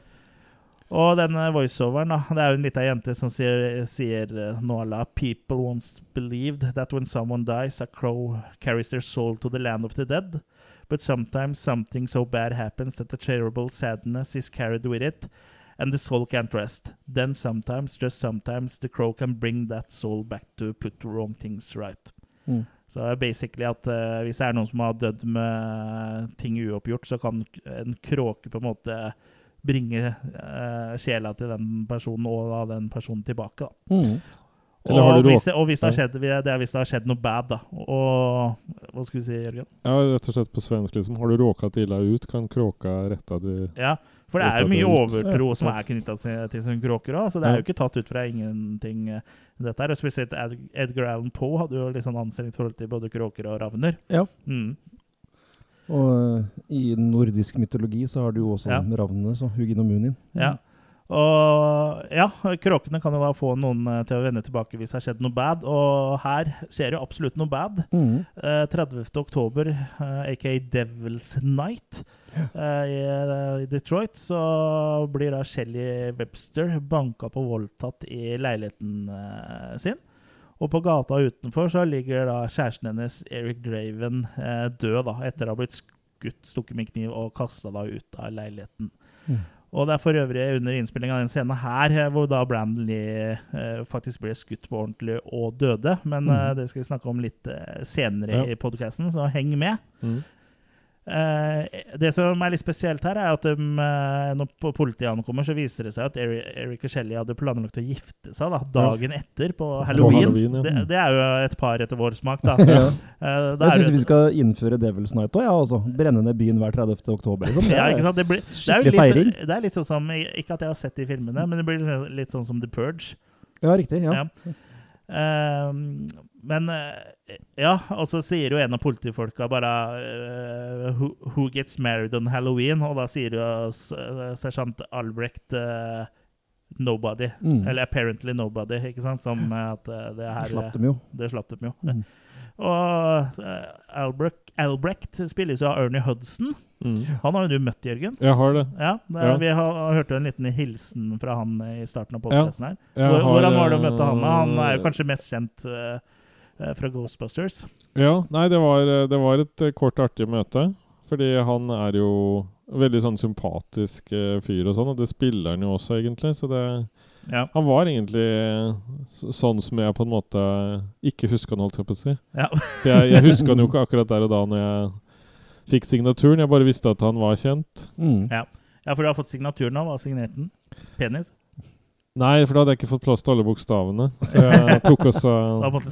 Og denne voiceoveren, da, det er jo en lita jente som sier, sier eh, nå à la People once believed that when someone dies, a crow carries their soul to the land of the dead. But sometimes something so bad happens that the terrible sadness is carried with it, and the soul can't rest. Then sometimes, just sometimes, the crow can bring that soul back to put wrong things right. Mm. Så basically at uh, hvis det er noen som har dødd med ting uoppgjort, så kan en kråke på en måte bringe eh, sjela til den personen og da den personen tilbake. Da. Mhm. Og hvis, det, og hvis det har skjedd, det er hvis det har skjedd noe bad, da. Og Hva skulle vi si, Jørgen? Ja, rett og slett på svensk, liksom. Har du råkat illa ut, kan kråka retta du Ja, for det er jo mye overtro Ja, som er knytta til sånne kråker òg, så det er jo ikke tatt ut fra ingenting. eh, Dette her, og Spesielt Edgar Allan Poe hadde jo litt sånn anstrengt forhold til både kråker og ravner. Ja. Mm. Og eh, i nordisk mytologi så har du jo også Ja. ravnene, så Hugin og Munin. Ja. Og ja, kråkene kan jo da få noen eh, til å vende tilbake hvis det har skjedd noe bad, og her skjer jo absolutt noe bad. Mm. Eh, 30. oktober, eh, aka Devil's Night, eh, i, i Detroit, så blir da Shelly Webster banka på voldtatt i leiligheten sin. Og på gata utenfor så ligger da kjæresten hennes, Eric Draven, eh, død da, etter å ha blitt skutt, stukket med kniv og kasta ut av leiligheten. Mm. Og det er for øvrig under innspillinga av den scenen her eh, hvor da Brandon Lee eh, faktisk ble skutt på ordentlig og døde. Men mm. eh, det skal vi snakke om litt eh, senere Ja. i podkasten, så heng med. Mm. Eh, det som er litt spesielt her, er at de, eh, når politiet ankommer, så viser det seg at Eri- Eric og Shelly hadde planlagt å gifte seg da, dagen etter, på Halloween. Halloween, ja. det, det er jo et par etter vår smak, da. <laughs> Ja. Eh, da Jeg syns vi skal innføre Devil's Night òg, ja, altså. Brenne ned byen hver 30. oktober. Liksom. ja, ikke sant? Det, blir, det, er jo litt, feiring. det er litt sånn som Ikke at jeg har sett de filmene, men det blir litt, sånn som The Purge. Ja, riktig. Ja. Ja. Ehm, men eh, ja, og så sier jo en av politifolka bare uh, who, 'Who gets married on Halloween?' Og da sier jo s- eh, sersjant Albrecht uh, 'Nobody'. Mm. Eller 'apparently nobody', ikke sant? Som at det her Slapp dem jo. Det slapp dem jo. Mm. <laughs> Og Albrecht, Albrecht spilles jo av Ernie Hudson. Mm. Han har jo du møtt, Jørgen. Jeg har det. Ja, det, Ja. Vi har, hørte hørt jo en liten hilsen fra han i starten av podkasten her. Hvor, hvordan var det å møte han? Han er jo kanskje mest kjent eh, fra Ghostbusters. Ja, nei, det var, det var et kort kort, artig møte. Fordi han er jo veldig sånn sympatisk eh, fyr og sånn, og det spiller han jo også, egentlig. Så det Ja. Han var egentlig eh, sånn som jeg på en måte ikke huska han, holdt jeg på å si. Ja. <laughs> Jeg, jeg huska han jo ikke akkurat der og da når jeg fikk signaturen. Jeg bare visste at han var kjent. Mm. ja, for du har fått signaturen av. Hva den? Penis? Nei, for da hadde jeg ikke fått plass til alle bokstavene. Så <laughs> jeg tok også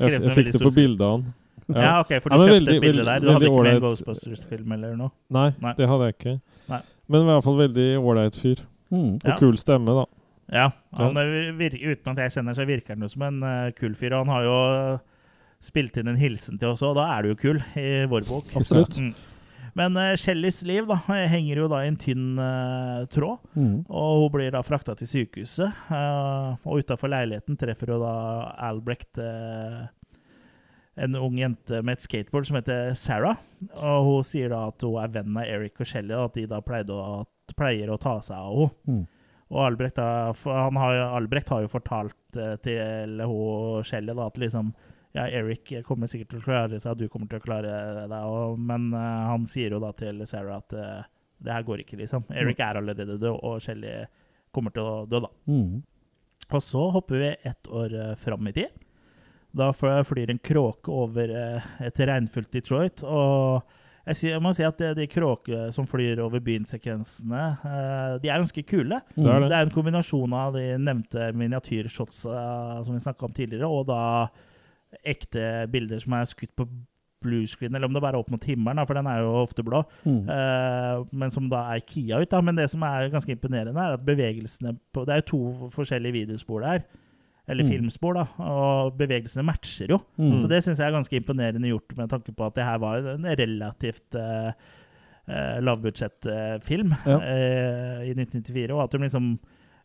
Jeg, jeg fikk det på bildene. Ja. Ja, ok, for du Ja, kjøpte veldig- et bilde der. Du hadde ikke med en. Ghostbusters-film eller noe? Nei, Nei. det hadde jeg ikke. Nei. Men i hvert fall veldig ålreit fyr. Mm. Og Ja. kul stemme, da. Ja, han eh, virker, uten at jeg kjenner så virker han jo som en uh, kul fyr. Og han har jo spilt inn en hilsen til oss, og da er du jo kul i vår bok. Absolutt. Mm. Men uh, Shellys liv da, <laughs> henger jo da i en tynn uh, tråd. Mm. Og hun blir da frakta til sykehuset. Uh, og utafor leiligheten treffer hun da Albrecht, eh, en ung jente med et skateboard som heter Sarah. Og hun sier da at hun er venn av Eric og Shelly, og at de da å, at pleier å ta seg av henne. Mm. Og Albrecht, da, han har, Albrecht har jo fortalt eh, til hun Shelly da, at liksom ja, Eric kommer sikkert til å klare seg, du kommer til å klare deg, og, men uh, han sier jo da til Sarah at uh, det her går ikke, liksom. Eric er allerede død, og Shelly kommer til å dø, da. Mm. Og så hopper vi ett år uh, fram i tid. Da flyr en kråke over uh, et regnfullt Detroit, og jeg, må si at de, de kråkene som flyr over byen-sekvensene, de er ganske kule. Det er det. Det er en kombinasjon av de nevnte miniatyrshots uh, som vi snakka om tidligere, og da ekte bilder som er skutt på bluescreen, eller om det bare er opp mot himmelen, for den er jo ofte blå, Mm. uh, men som da er kia ut. da, Men det som er ganske imponerende, er at bevegelsene på Det er jo to forskjellige videospor der, eller Mm. filmspor, da, og bevegelsene matcher jo. Mm. Så det syns jeg er ganske imponerende gjort, med tanke på at det her var en relativt uh, lavbudsjettfilm Ja. uh, i 1994, og at de liksom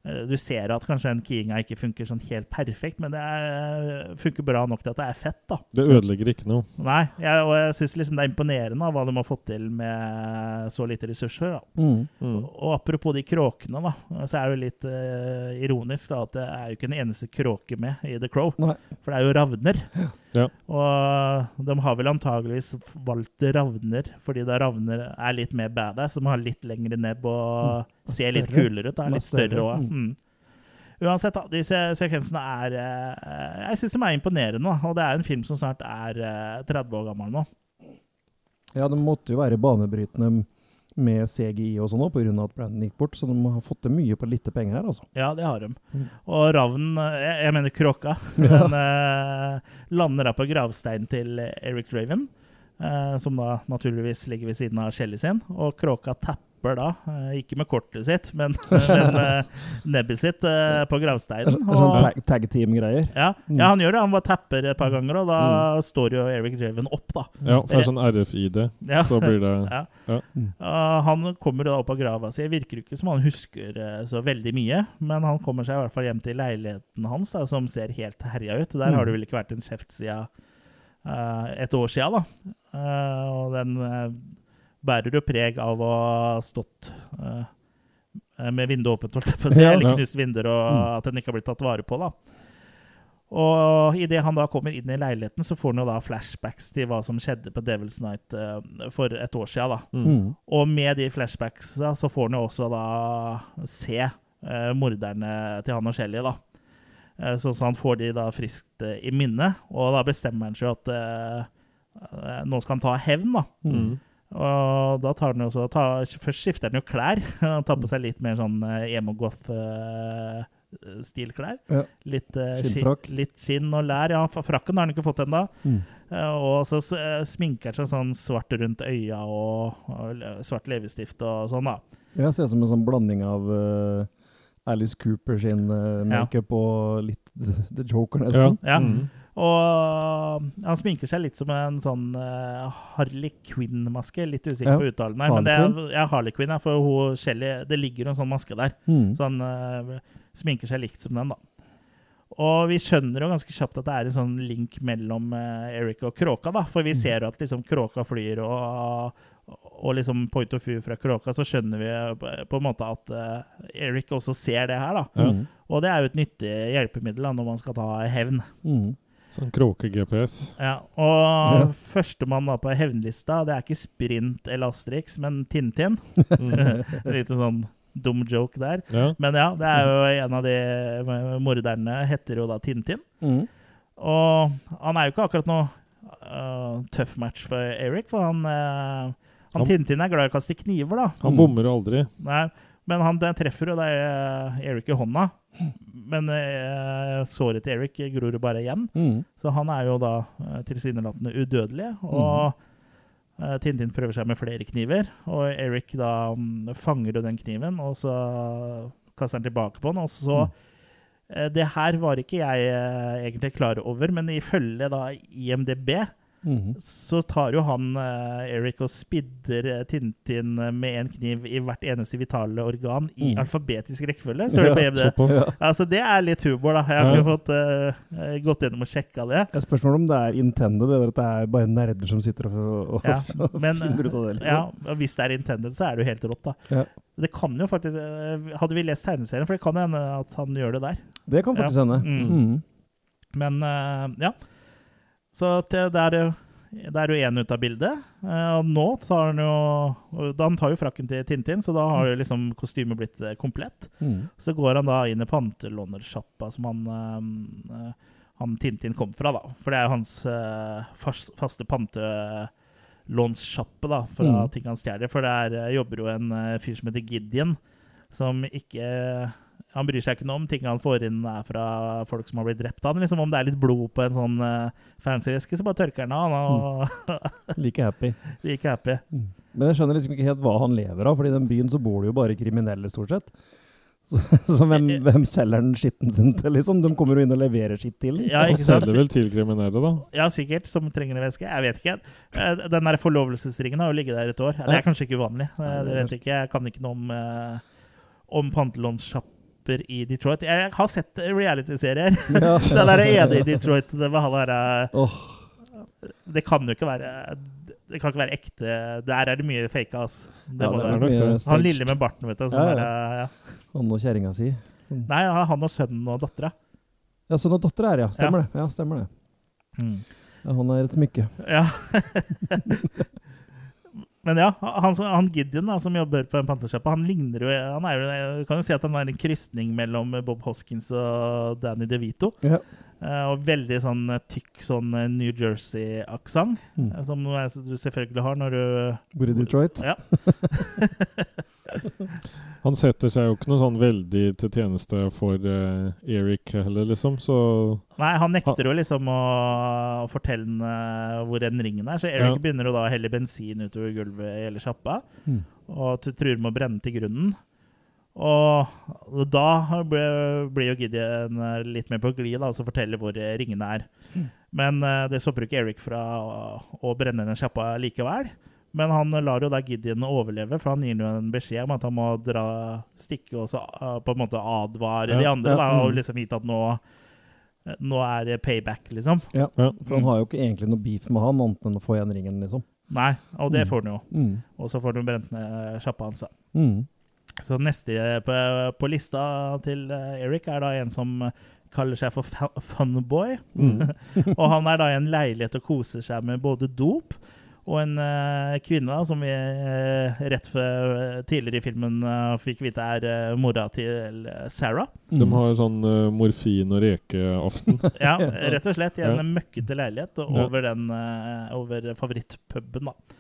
du ser at kanskje en keyinga ikke funker sånn helt perfekt, men det er, funker bra nok til at det er fett. da. Det ødelegger ikke noe. Nei, jeg, og jeg syns liksom det er imponerende hva de har fått til med så lite ressurser. da. Mm. Mm. Og apropos de kråkene, da, så er det jo litt uh, ironisk da, at det er jo ikke en eneste kråke med i The Crow. Nei. For det er jo ravner. Ja. Og de har vel antageligvis valgt ravner fordi da ravner er litt mer badass, som har litt lengre nebb og Mm. Ser litt kulere ut. Da, er Litt større òg. Mm. Uansett, da, disse sekvensene er eh, Jeg syns de er imponerende. Og det er en film som snart er eh, 30 år gammel nå. Ja, det måtte jo være banebrytende med CGI og sånn pga. at Brandon gikk bort. Så de har fått til mye på lite penger her, altså. Ja, det har de. Mm. Og ravnen, eh, jeg, jeg mener kråka, <laughs> den eh, lander da på gravsteinen til Eric Draven, eh, som da naturligvis ligger ved siden av Shelly sin. Og kråka tapper da, eh, ikke med kortet sitt, men, <laughs> men eh, nebbet sitt eh, på gravsteinen. Sånn sånn tag, team-greier. ja, Mm. ja, han gjør det. Han bare tapper et par ganger, og da står jo Eric Draven opp, da. Ja, for det er sånn RFID. Ja. Så blir det <laughs> Ja. Ja. Mm. Uh, han kommer da opp av grava si. Virker ikke som han husker så veldig mye, men han kommer seg i hvert fall hjem til leiligheten hans, da, som ser helt herja ut. Der Mm. har det vel ikke vært en kjeft siden uh, et år sia, da. Uh, og den eh, bærer jo preg av å ha stått eh, med vinduet åpent, holdt jeg på å si, <laughs> Ja. eller knust vinduer, og Mm. at den ikke har blitt tatt vare på, da. Og idet han da kommer inn i leiligheten, så får han jo da flashbacks til hva som skjedde på Devil's Night eh, for et år sia, da. mm. Mm. Og med de flashbacksa så får han jo også da se eh, morderne til han og Shelly, da. Eh, så, så han får de da friskt i minne, og da bestemmer han seg at nå skal han ta hevn, da. Mm. Og da tar han jo så, ta, Først skifter han jo klær. <laughs> Han tar på seg litt mer sånn eh, emo-goth-stilklær. Ja. Litt, eh, skinn- litt skinn og lær. Ja, frakken har han ikke fått ennå. Mm. Eh, Og så sminker han seg sånn svart rundt øya og, og svart leppestift og sånn, da. Ja, ser ut som en sånn blanding av uh, Alice Cooper sin uh, Ja. og litt <laughs> The Joker, nesten. Ja. Mm. Og han sminker seg litt som en sånn uh, Harley Quinn-maske. Litt usikker Ja. på uttalen her, men det er ja, Harley Quinn. For hun, Shelley, det ligger en sånn maske der. Mm. Så han uh, sminker seg likt som den, da. Og vi skjønner jo ganske kjapt at det er en sånn link mellom uh, Eric og Kråka, da. For vi ser jo at liksom Kråka flyr, og, og liksom point of view fra Kråka, så skjønner vi på, på en måte at uh, Eric også ser det her, da. Mm. Og det er jo et nyttig hjelpemiddel da, når man skal ta hevn. Mm. Sånn kråke-GPS. Ja, og førstemann da på hevnlista, det er ikke Sprint eller Asterix, men Tintin. <laughs> Litt sånn dum joke der. Ja. Men ja, det er jo en av de morderne heter jo da Tintin. Mm. Og han er jo ikke akkurat noe uh, tøff match for Eric, for han, uh, han Han- Tintin er glad i å kaste kniver, da. Han bommer jo aldri. Nei, men han treffer jo da uh, Eric i hånda. Men eh, såret til Eric gror bare igjen. Mm. Så han er jo da uh, tilsynelatende udødelig. Og uh, Tintin prøver seg med flere kniver, og Eric da mm, fanger jo den kniven, og så kaster han tilbake på den, og så eh, Det her var ikke jeg eh, egentlig klar over, men ifølge da IMDb Mm. så tar jo han eh, Eric og spidder eh, Tintin med en kniv i hvert eneste vitale organ i Mm. alfabetisk rekkefølge. Så ja, det på IMDb. Ja. Altså, det er litt humor, da. Jeg har Ja. fått uh, gått gjennom og sjekka det. Jeg spørsmål om det er intended, eller at det er bare nerder som sitter og, og, Ja, <laughs> og men, finner ut av det. Ja, Liksom. og Hvis det er intended, så er det jo helt rått, da. Ja. Det kan jo faktisk eh, Hadde vi lest tegneserien, for det kan hende at han gjør det der. Det kan faktisk Ja. hende. Mm. Mm. Men uh, ja. Så det, det er jo det er jo én ut av bildet. Eh, og nå tar han jo Han tar jo frakken til Tintin, så da har jo liksom kostymet blitt eh, komplett. Mm. Så går han da inn i pantelånersjappa som han, eh, han Tintin kom fra, da. For det er jo hans fast, faste pantelånssjappe da, fra Mm. ting han stjeler. For der jobber jo en fyr som heter Gideon, som ikke Han bryr seg ikke noe om ting han får inn er fra folk som har blitt drept. Han liksom Om det er litt blod på en sånn uh, fancy eske, så bare tørker han av. Han mm. Like happy. <laughs> like happy. Men jeg skjønner liksom ikke helt hva han lever av, for i den byen så bor det jo bare kriminelle, stort sett. <laughs> Så, så hvem, hvem selger den skitten sin til, liksom? De kommer jo inn og leverer skitt til den. Ja, ikke sant? selger vel til kriminelle, da. Ja, sikkert. Som trenger en veske. Jeg vet ikke. Eh, Den der forlovelsesringen har jo ligget der et år. Det er kanskje ikke uvanlig. Eh, det vet jeg ikke. Jeg kan ikke noe om, eh, om pantelånssjapper i Detroit. Jeg har sett reality-serier. <laughs> Ja. <laughs> Den der ene i Detroit det, der, eh, det kan jo ikke være Det kan ikke være ekte. Der er det mye fake, altså. Det ja, det er nok det. Han lille med barten, vet du. Sånn Ja, ja. der, eh, ja. Han og kjerringa si. Nei, han og sønnen og dattera. Ja, sønn og datter er ja. Stemmer det. Ja, stemmer det. Mm. Ja, han er et smykke. Ja. <laughs> Men ja, han, han Gideon da, som jobber på en pantersjappe, han ligner jo han er jo, kan jo si at han er en krysning mellom Bob Hoskins og Danny DeVito. Ja. Uh, og veldig sånn eh, tykk sånn eh, New Jersey-aksent, Mm. som du selvfølgelig har når du Bor i Detroit. Ja. <laughs> <laughs> Han setter seg jo ikke noe sånn veldig til tjeneste for uh, Eric heller, liksom. Så Nei, han nekter jo liksom å fortelle den, eh, hvor den ringen er, så Eric Ja. begynner jo da å helle bensin utover gulvet i hele sjappa, Mm. og truer med å brenne til grunnen. Og da blir blir jo Gideon eh, litt mer på glid da, og så forteller hvor ringene er. Men uh, det stopper ikke Eric fra å, å brenne den sjappa likevel. Men han lar jo da Gideon overleve, for han gir jo en beskjed om at han må dra stikke og så eh, på en måte advare Ja, de andre, ja, da, og mm. liksom vite at nå nå er det payback, liksom. Ja. Ja. For han har jo ikke egentlig noe beef med han, annet enn å få igjen ringen, liksom. Nei, og det Mm. får han jo. Mm. Og så får han brent ned sjappa hans. Mm. Så neste på, på lista til eh, Eric er da en som kaller seg for Funboy. mm. <laughs> og han er da i en leilighet og koser seg med både dop og en uh, kvinne da, som vi uh, rett før tidligere i filmen uh, fikk vite er eh, mora til eh, Sarah. De har sånn eh, morfin- og rekeaften. <laughs> Ja, rett og slett i en <laughs> Ja. møkkete leilighet over, den, eh, over favorittpuben, da.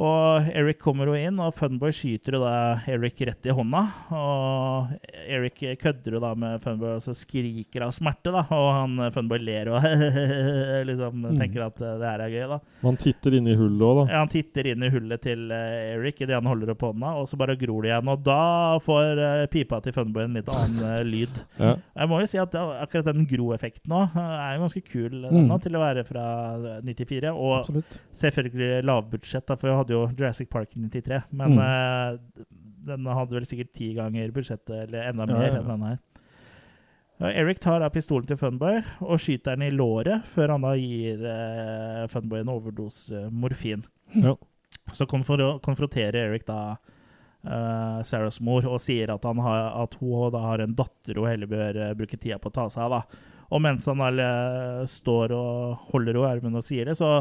Og Eric kommer jo inn, og Funboy skyter jo da Eric rett i hånda. Og Eric kødder jo da med Funboy og så skriker av smerte, da. Og han Funboy ler og <laughs> liksom Mm. tenker at eh, det her er gøy, da. Han titter inn i hullet òg, da. Ja, han titter inn i hullet til eh, Eric idet han holder opp hånda, og så bare gror det igjen. Og da får eh, pipa til Funboy en litt annen lyd. Ja. Jeg må jo si at akkurat den groeffekten eh, er jo ganske kul Mm. nå, til å være fra eh, 94. Og Absolutt. selvfølgelig lavbudsjett, da, for vi hadde jo Jurassic Park 93. Men Mm. uh, den hadde vel sikkert ti ganger budsjettet, eller enda mer ja, ja. enn denne her. Eric tar av pistolen til Funboy og skyter den i låret, før han da gir uh, Funboy en overdose morfin. Ja. Så konfro konfronterer Eric da uh, Sarahs mor og sier at, han har, at hun da har en datter hun heller bør uh, bruke tida på å ta seg av. da. Og mens han da, står og holder henne i armen og sier det, så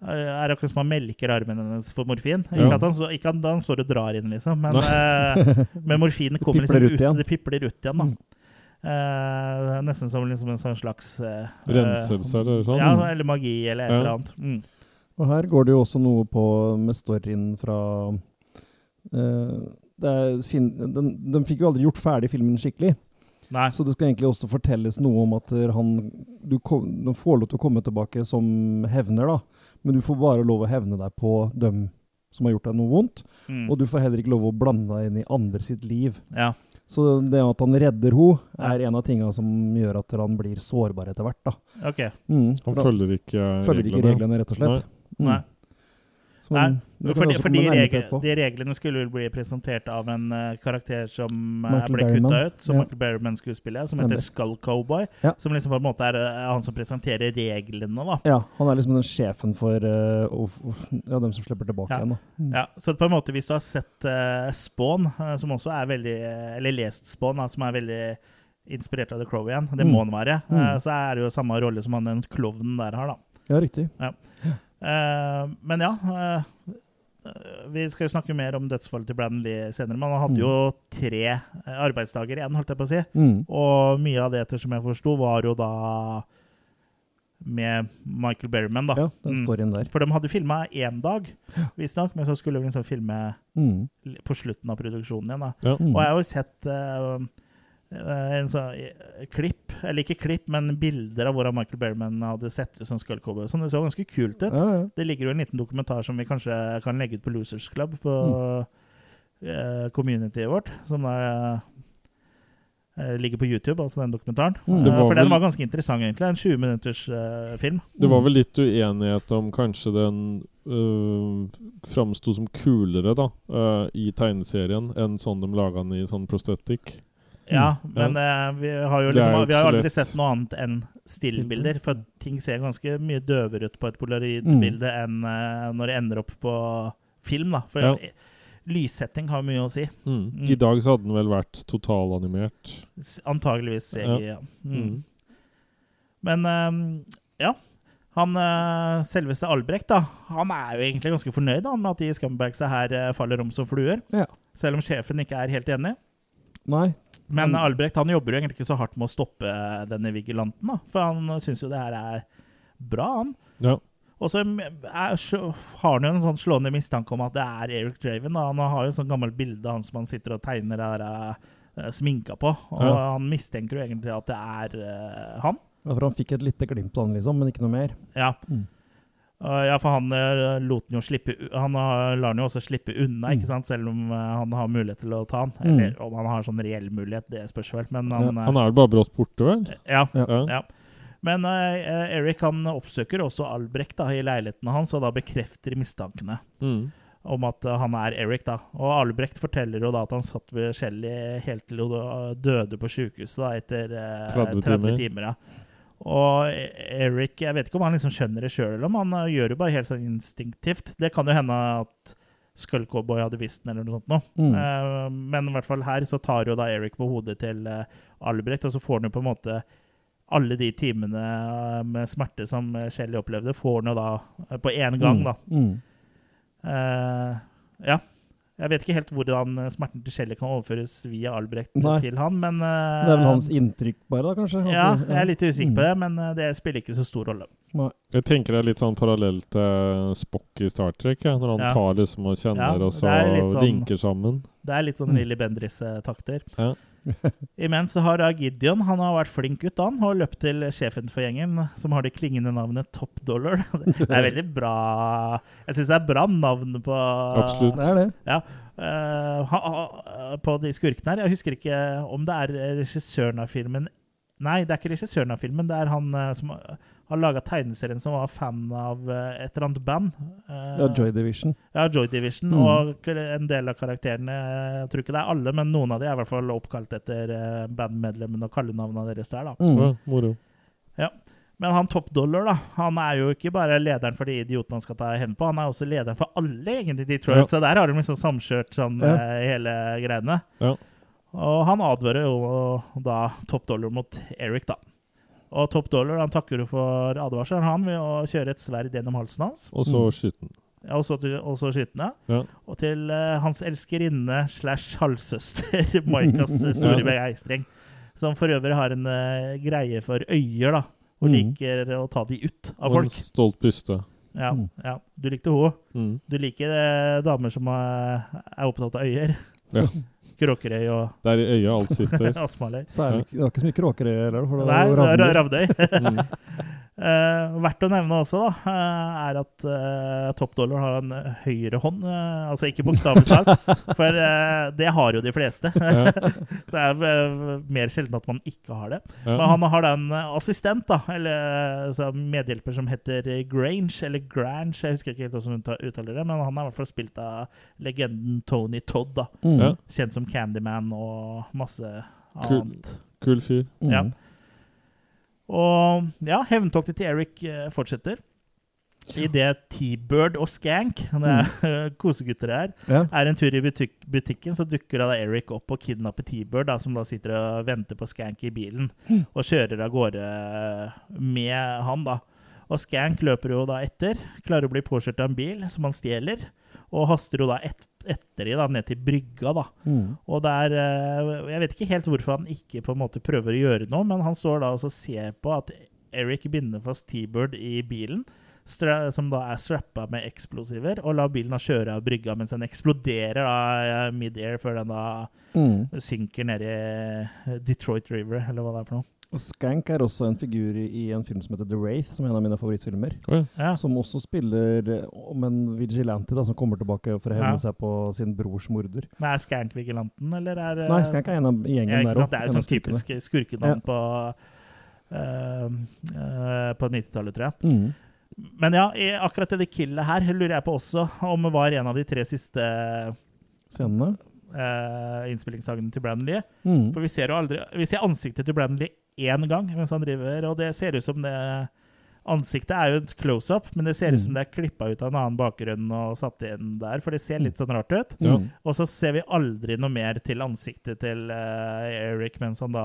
er det akkurat som han melker armen hennes for morfin. Ikke, Ja. at han, så, ikke at han står og drar inn, liksom, men, uh, men morfinen <laughs> kommer liksom ut ut, det pipler ut igjen. da. Mm. Eh, nesten som liksom en sånn slags uh, Renselse eller sånn. Ja, eller magi eller et Ja. eller annet. Mm. Og her går det jo også noe på med storyen fra eh, det er fin, den, De fikk jo aldri gjort ferdig filmen skikkelig. Nei. Så det skal egentlig også fortelles noe om at han du, kom, du får lov til å komme tilbake som hevner, da. Men du får bare lov å hevne deg på dem som har gjort deg noe vondt. Mm. Og du får heller ikke lov å blande deg inn i andre sitt liv. Ja. Så det at han redder henne, er en av tingene som gjør at han blir sårbar etter hvert. da. OK. Mm, Han følger ikke følger ikke reglene, rett og slett. Mm. Nei. Nei, For, de, for de, reglene skulle vel bli presentert av en uh, karakter som eh, Michael ble kutta ut, som Ja. Michael Berryman skulle spille, som heter Skull Cowboy. Ja. Som liksom på en måte er uh, han som presenterer reglene, da. Ja, han er liksom den sjefen for uh, ja, dem som slipper tilbake Ja. igjen. Mm. Ja, så på en måte hvis du har sett Spawn, som også er veldig Eller lest Spawn, da, som er veldig inspirert av The Crow igjen, det Mm. må han være, Mm. så er det jo samme rolle som han den klovnen der har, da. Ja, riktig. Eh, men ja eh, eh, Vi skal jo snakke mer om dødsfallet til Brandon senere, men han hadde jo tre eh, arbeidsdager igjen, holdt jeg på å si. Mm. Og mye av det, etter som jeg forsto, var jo da med Michael Berryman, da. Ja, den står inn der. For de hadde filma én dag, visstnok, men så skulle de liksom filme Mm. på slutten av produksjonen igjen. da. Ja. Mm. Og jeg har jo sett eh, eh, en sånn eh, klipp, eller ikke klipp, men bilder av hvordan Michael Berryman hadde sett ut som Skull Cowboy. Sånn, det så ganske kult ut. Ja, ja. Det ligger jo en liten dokumentar som vi kanskje kan legge ut på Losers Club på eh, communityet vårt, som da eh, ligger på YouTube, altså den dokumentaren. Mm. Eh, For den var ganske interessant, egentlig. En 20 minutters uh, film. Det var vel litt uenighet om kanskje den uh, framsto som kulere da uh, i tegneserien enn sånn de laga den i sånn prosthetic. Ja, Mm. men uh, vi har jo liksom, vi har aldri sett noe annet enn stillbilder. For ting ser ganske mye døvere ut på et Mm. polaroidbilde enn uh, når det ender opp på film. da. For Ja. lyssetting har mye å si. Mm. Mm. I dag så hadde den vel vært totalanimert. Antageligvis CGI, ja. Mm. Mm. Men eh, ja. Han eh, selveste Albrecht, da, han er jo egentlig ganske fornøyd da, med at de scumbagsa her faller om som fluer. Ja. Selv om sjefen ikke er helt enig. Nei. Men Albrecht han jobber jo egentlig ikke så hardt med å stoppe denne vigilanten, da. For han syns jo det her er bra, han. Ja. Og så har han jo en sånn slående mistanke om at det er Eric Draven. Da. Han har jo sånn gammelt bilde av han som han sitter og tegner der, uh, sminka på. Og Ja. han mistenker jo egentlig at det er uh, han. Ja, for han fikk et lite glimt av han, liksom, men ikke noe mer. Ja. Mm. Og ja, for han eh, lot den jo slippe Han lar den jo også slippe unna, Mm. ikke sant? selv om eh, han har mulighet til å ta han. Mm. Eller om han har sånn reell mulighet, det spørs vel. Men han, ja, Han er vel bare brått borte, vel? ja, Ja. Ja. Men uh, Eric han oppsøker også Albrecht da, i leiligheten hans, og da bekrefter mistankene Mm. om at eh, han er Eric. da. Og Albrecht forteller jo da at han satt ved Shelly helt til hun døde på sjukehuset etter uh, 30 30 timer. timer. ja. Og Eric Jeg vet ikke om han liksom skjønner det sjøl, eller om han eh, gjør det bare helt sånn instinktivt. Det kan jo hende at Skull Cowboy hadde visst den, eller noe sånt. Nå. Mm. Uh, men i hvert fall her så tar jo da Eric på hodet til uh, Albrecht, og så får han jo på en måte alle de timene med smerte som Shelly opplevde, får han jo da på én gang, da. Mm. Uh, ja. Jeg vet ikke helt hvordan eh, smerten til Shelly kan overføres via Albrecht Nei. til han, men uh, Det er vel hans inntrykk, bare, da, kanskje? Ja, jeg er litt usikker på Mm. det, men eh, det spiller ikke så stor rolle. Jeg tenker det er litt sånn parallelt til Spock i Star Trek, ja, når han Ja. tar liksom og kjenner, Ja, og så sånn- linker sammen. Det er litt sånn Mm. Lilly Bendriss-takter. Ja. <laughs> Imens så har Gideon han har vært flink gutt, han, og løpt til sjefen for gjengen, som har det klingende navnet Top Dollar. <laughs> Det er <laughs> veldig bra Jeg syns det er bra navn på Absolutt. Det er det. Ja, ha, på de skurkene her. Jeg husker ikke om det er regissøren av filmen Nei, det er ikke regissøren av filmen. Det er han eh, som har laga tegneserien som var fan av eh, et eller annet band. Eh, Ja, Joy Division. ja, Joy Division. Mm. Og en del av karakterene Jeg tror ikke det er alle, men noen av de er i hvert fall oppkalt etter eh, bandmedlemmene og kallenavnene deres der. da Mm. Ja, moro. Men han Top Dollar da Han er jo ikke bare lederen for de idiotene han skal ta hevn på, han er også lederen for alle egentlig Detroit. Ja. Så der har de liksom samkjørt sånn Ja. hele greiene. Ja. Og han advarer jo da Top Dollar mot Eric, da. Og Top Dollar han takker jo for advarselen han ved å kjøre et sverd gjennom halsen hans. Og så Mm. skyte den. Ja, Og så, skyte den. Og til uh, hans elskerinne slash halvsøster <laughs> Maikas eh, store Ja. begeistring. Som for øvrig har en uh, greie for øyer, da. Og Mm. liker å ta de ut av Og en stolt byste. Ja, Mm. ja. Du likte henne. Mm. Du liker uh, damer som er, er opptatt av øyer. Ja. <laughs> Kråkerøy og Det er i øya alt sitter. <laughs> Asmaløy. Så er det var ikke så mye Kråkerøy heller. For det Nei, var jo det er ravner. Ravdøy. Mm. <laughs> Eh, verdt å nevne også, da, eh, er at eh, Top Dollar har en eh, høyre hånd. eh, altså ikke bokstavelig talt, <laughs> for det har jo de fleste. <laughs> Det er mer sjelden at man ikke har det. Men han har da en assistent, da, eller altså, medhjelper som heter Grange, eller Grange, jeg husker ikke helt hvordan hun uttaler det, men han har i hvert fall spilt av legenden Tony Todd, da. Mm. Kjent som Candyman og masse Kul. annet. Kul fyr. Mm. Ja. Og ja, hevntoktet til Eric fortsetter. fortsetter. Idet T-Bird og Skank, det er <laughs> kosegutter her, Ja. er en tur i butik butikken, så dukker da Eric opp og kidnapper T-Bird, som da sitter og venter på Skank i bilen, og kjører av gårde med han, da. Og Skank løper jo da etter, klarer å bli påkjørt av en bil som han stjeler, og haster jo da et, etter de da, ned til brygga, da. Mm. Og der, eh, Jeg vet ikke helt hvorfor han ikke på en måte prøver å gjøre noe, men han står da og ser på at Eric binder fast T-Bird i bilen, som da er strappa med eksplosiver, og lar bilen da kjøre av brygga mens den eksploderer da eh, mid-air før den da Mm. synker ned i Detroit River, eller hva det er for noe. Og Skank er også en figur i, i en film som heter The Wraith, som er en av mine favorittfilmer. Oh, Ja. Som også spiller eh, om en vigilante da, som kommer tilbake for å hevne Ja. seg på sin brors morder. Men er Skank-vigilanten, eller er eh, Nei, Skank er en av gjengen ja, der òg. Det er jo sånn typisk skurkenavn på uh, uh, På 90-tallet, tror jeg. Mm. Men ja, i akkurat det killet her lurer jeg på også om det var en av de tre siste Scenene. Uh, innspillingsdagene til Brandon Lee. Mm. For vi ser jo aldri Vi ser ansiktet til Brandon Lee én gang mens han driver, og det ser ut som det Ansiktet er jo et close-up, men det ser ut som Mm. det er klippa ut av en annen bakgrunn og satt inn der, for det ser litt sånn rart ut. Ja. Mm. Og så ser vi aldri noe mer til ansiktet til uh, Eric mens han da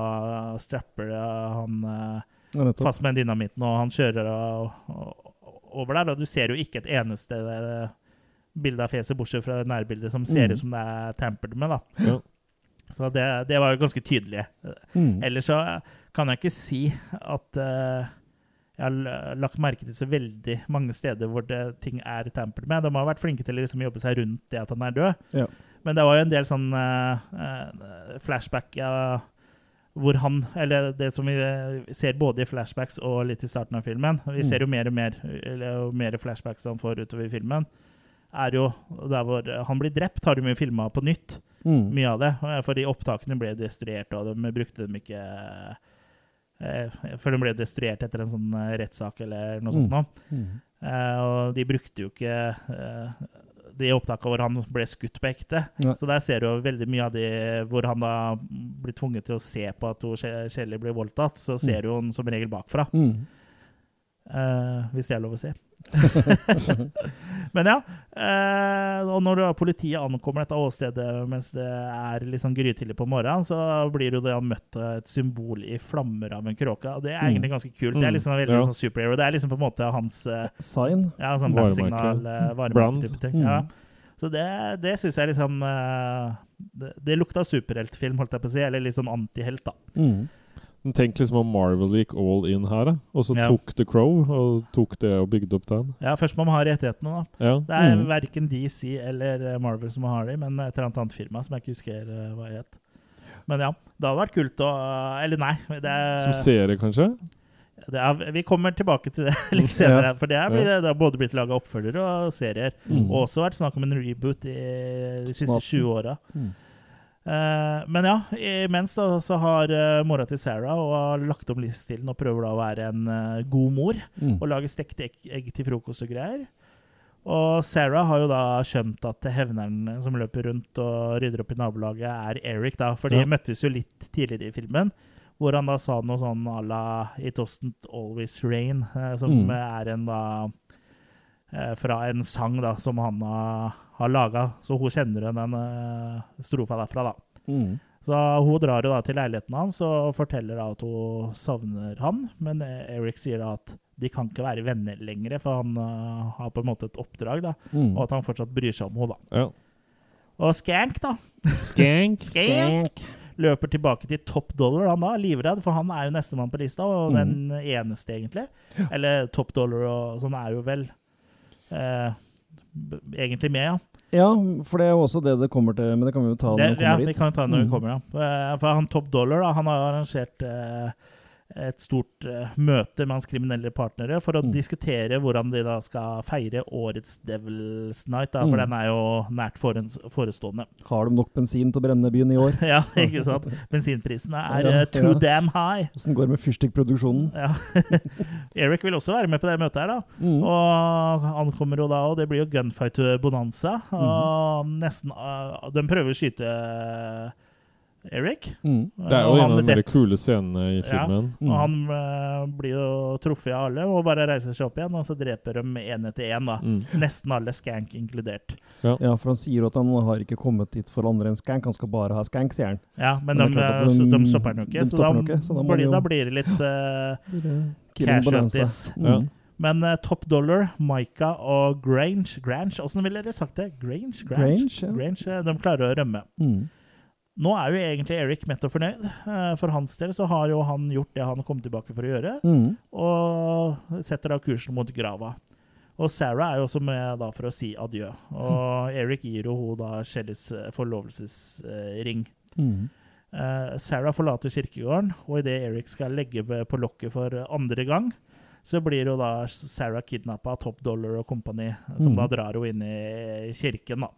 strapper uh, han uh, fast med en dynamitten, og han kjører over der. Og du ser jo ikke et eneste bilde av fjeset, bortsett fra det nærbildet som ser Mm. ut som det er tampered med. da. Ja. Så det, det var jo ganske tydelig. Mm. Ellers så kan jeg ikke si at uh, jeg har lagt merke til så veldig mange steder hvor det, ting er tampert med. De har vært flinke til å liksom jobbe seg rundt det at han er død. Ja. Men det var jo en del sånn eh, flashback uh, hvor han Eller det som vi ser både i flashbacks og litt i starten av filmen. Vi Mm. ser jo mer og mer eller mer flashbacks han får utover i filmen. Er jo der hvor han blir drept, har de jo filma på nytt. Mm. Mye av det. For de opptakene ble destruert, og de brukte dem ikke For den ble destruert etter en sånn eh, rettssak eller noe sånt. Mm. nå. Mm. Eh, og de brukte jo ikke eh, de opptakene hvor han ble skutt på ekte. Ja. Så der ser du jo veldig mye av de hvor han da blir tvunget til å se på at Kjelli Kje- blir voldtatt. Så ser du hun som regel bakfra, Mm. eh, hvis det er lov å si. <laughs> <laughs> Men ja. eh, og når politiet ankommer dette åstedet mens det er liksom grytidlig på morgenen, så blir jo det han møtt et symbol i flammer av en kråke. Og det er Mm. egentlig ganske kult. Det er liksom veldig Ja. sånn superhero. Det er liksom på en måte hans eh, Sign. ja, sånn Varemerke. brandsignal, eh, Brand. Mm. Ja. Så det, det syns jeg liksom Det, det lukta superheltfilm, holdt jeg på å si. Eller litt sånn antihelt, da. Mm. Men tenk liksom om Marvel gikk all in her. Og så Ja. tok The Crow og tok det og bygde opp den. Ja, Først må man ha rettighetene, da. Ja. Det er Mm. verken DC eller eh, Marvel som har de, men et eller annet firma som jeg ikke husker hva hva het. Men ja, det hadde vært kult å Eller nei. Det er, Som serie, kanskje? det er, vi kommer tilbake til det <laughs> litt senere. For det, er, det har både blitt laga oppfølgere og serier. Mm. Og også vært snakk om en reboot i de siste Snart. 20 åra. Mm. Eh, men ja, imens da, så har uh, mora til Sarah og har lagt om livsstilen og prøver da å være en eh, god mor Mm. og lage stekte egg, egg til frokost og greier. Og Sarah har jo da skjønt at hevneren som løper rundt og rydder opp i nabolaget, er Eric, da. For de Ja. møttes jo litt tidligere i filmen, hvor han da sa noe sånn à la It doesn't always rain, eh, som Mm. er en da eh, fra en sang da, som han har, har laga. Så hun kjenner den eh, strofa derfra, da. Mm. Så hun drar jo da til leiligheten hans og forteller da at hun savner han. Men eh, Eric sier da at de kan ikke være venner lenger, for han uh, har på en måte et oppdrag. da, Mm. Og at han fortsatt bryr seg om henne. da. Ja. Og Skank, da. Skank. <laughs> Skank løper tilbake til top dollar, han da. Livredd, for han er jo nestemann på lista, og mm. den eneste, egentlig. Eller top dollar og sånn er jo vel eh, egentlig med, ja. Ja, for det er jo også det det kommer til, men det kan vi jo ta Det, når vi ja, kommer vi kan jo ta det når vi Mm. kommer, ja. Eh, For han Top Dollar da, han har arrangert eh, et stort eh, møte med hans kriminelle partnere for å Mm. diskutere hvordan de da skal feire årets Devil's Night, da, for Mm. den er jo nært forestående. Har de nok bensin til å brenne byen i år? <laughs> ja, ikke sant? Bensinprisene er Ja, eh, too ja. damn high. Åssen går det med fyrstikkproduksjonen? Ja. <laughs> Eric vil også være med på det møtet her, da. Mm. Og han kommer jo da, og det blir jo gunfight-bonanza. Mhm. Og nesten eh, De prøver å skyte Eric. Mm. Det er jo en av de kule scenene i Ja. filmen. Mm. Og han uh, blir jo truffet av alle og bare reiser seg opp igjen, og så dreper de én etter én. Mm. Nesten alle skank inkludert. Ja, for han sier jo at han har ikke kommet dit for andre enn skank, han skal bare ha skank, sier han. Ja, Men, Men de, eh, de- de stopper han jo ikke, så da, så da blir, jo- da blir det litt uh, bonanza. casualties. Ja. Mm. Men uh, Top Dollar, Micah og Grange Grange, Åssen ville dere sagt det? Grange? Grange, ja. Grange, eh, De klarer å rømme. Mm. Nå er jo egentlig Eric og fornøyd. Eh, For hans del så har jo han gjort det han kom tilbake for å gjøre, Mm. og setter da kursen mot grava. Og Sarah er jo også med da for å si adjø. Og Eric gir jo hun da Shellys eh, forlovelsesring. Mm. Eh, Sarah forlater kirkegården, og idet Eric skal legge på lokket for andre gang, så blir jo da Sarah kidnappa av Top Dollar og kompani, som Mm. da drar henne inn i kirken. da.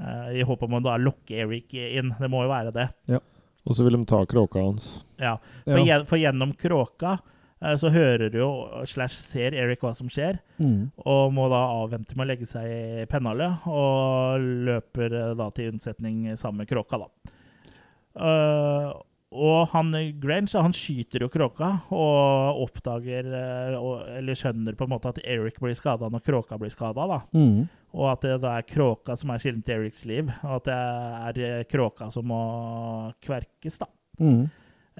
Eh, I håp om å da lokke Eric inn. Det må jo være det. Ja. Og så vil de ta kråka hans. Ja, For, Ja. gjen, for gjennom kråka eh, så hører du jo slash ser Eric hva som skjer, Mm. og må da avvente med å legge seg i pennalet. og løper eh, da til unnsetning sammen med kråka, da. Eh, og han Grange han skyter jo kråka og oppdager eh, og, Eller skjønner på en måte at Eric blir skada når kråka blir skada. Mm. Og at det da er kråka som er kilden til Erics liv. Og at det er eh, kråka som må kverkes, da. Mm.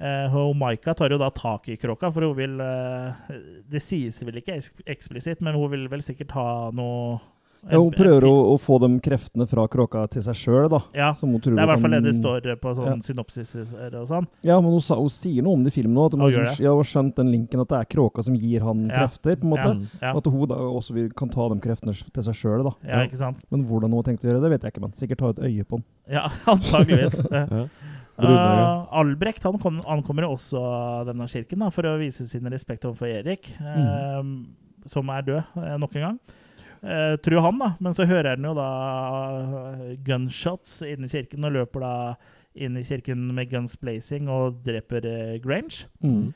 Eh, og Maika tar jo da tak i kråka, for hun vil eh, Det sies vel ikke eks- eksplisitt, men hun vil vel sikkert ha noe Ja, hun prøver å, å få de kreftene fra kråka til seg sjøl, da. Ja, Som hun tror det er i hvert fall det de det står på sånn Ja. synopsiser og sånn. Ja, men hun, sa, hun sier noe om det i filmen òg. At hun Å, har, liksom- ja, hun har skjønt den linken at det er kråka som gir han Ja. krefter, på en måte. Ja, ja. At hun da også vil, kan ta de kreftene til seg sjøl, da. ja, ikke sant? Men hvordan hun har tenkt å gjøre det, vet jeg ikke. Men sikkert ta et øye på den. Ja, <laughs> antageligvis. <laughs> Uh, Albrecht han kom, ankommer også denne kirken da, for å vise sin respekt overfor Erik, eh, som er død uh, nok en gang. Eh, tror han, da. Men så hører han jo da eh, gunshots inne i kirken, og løper da inn i kirken med guns blazing og dreper eh, Grange. Mm.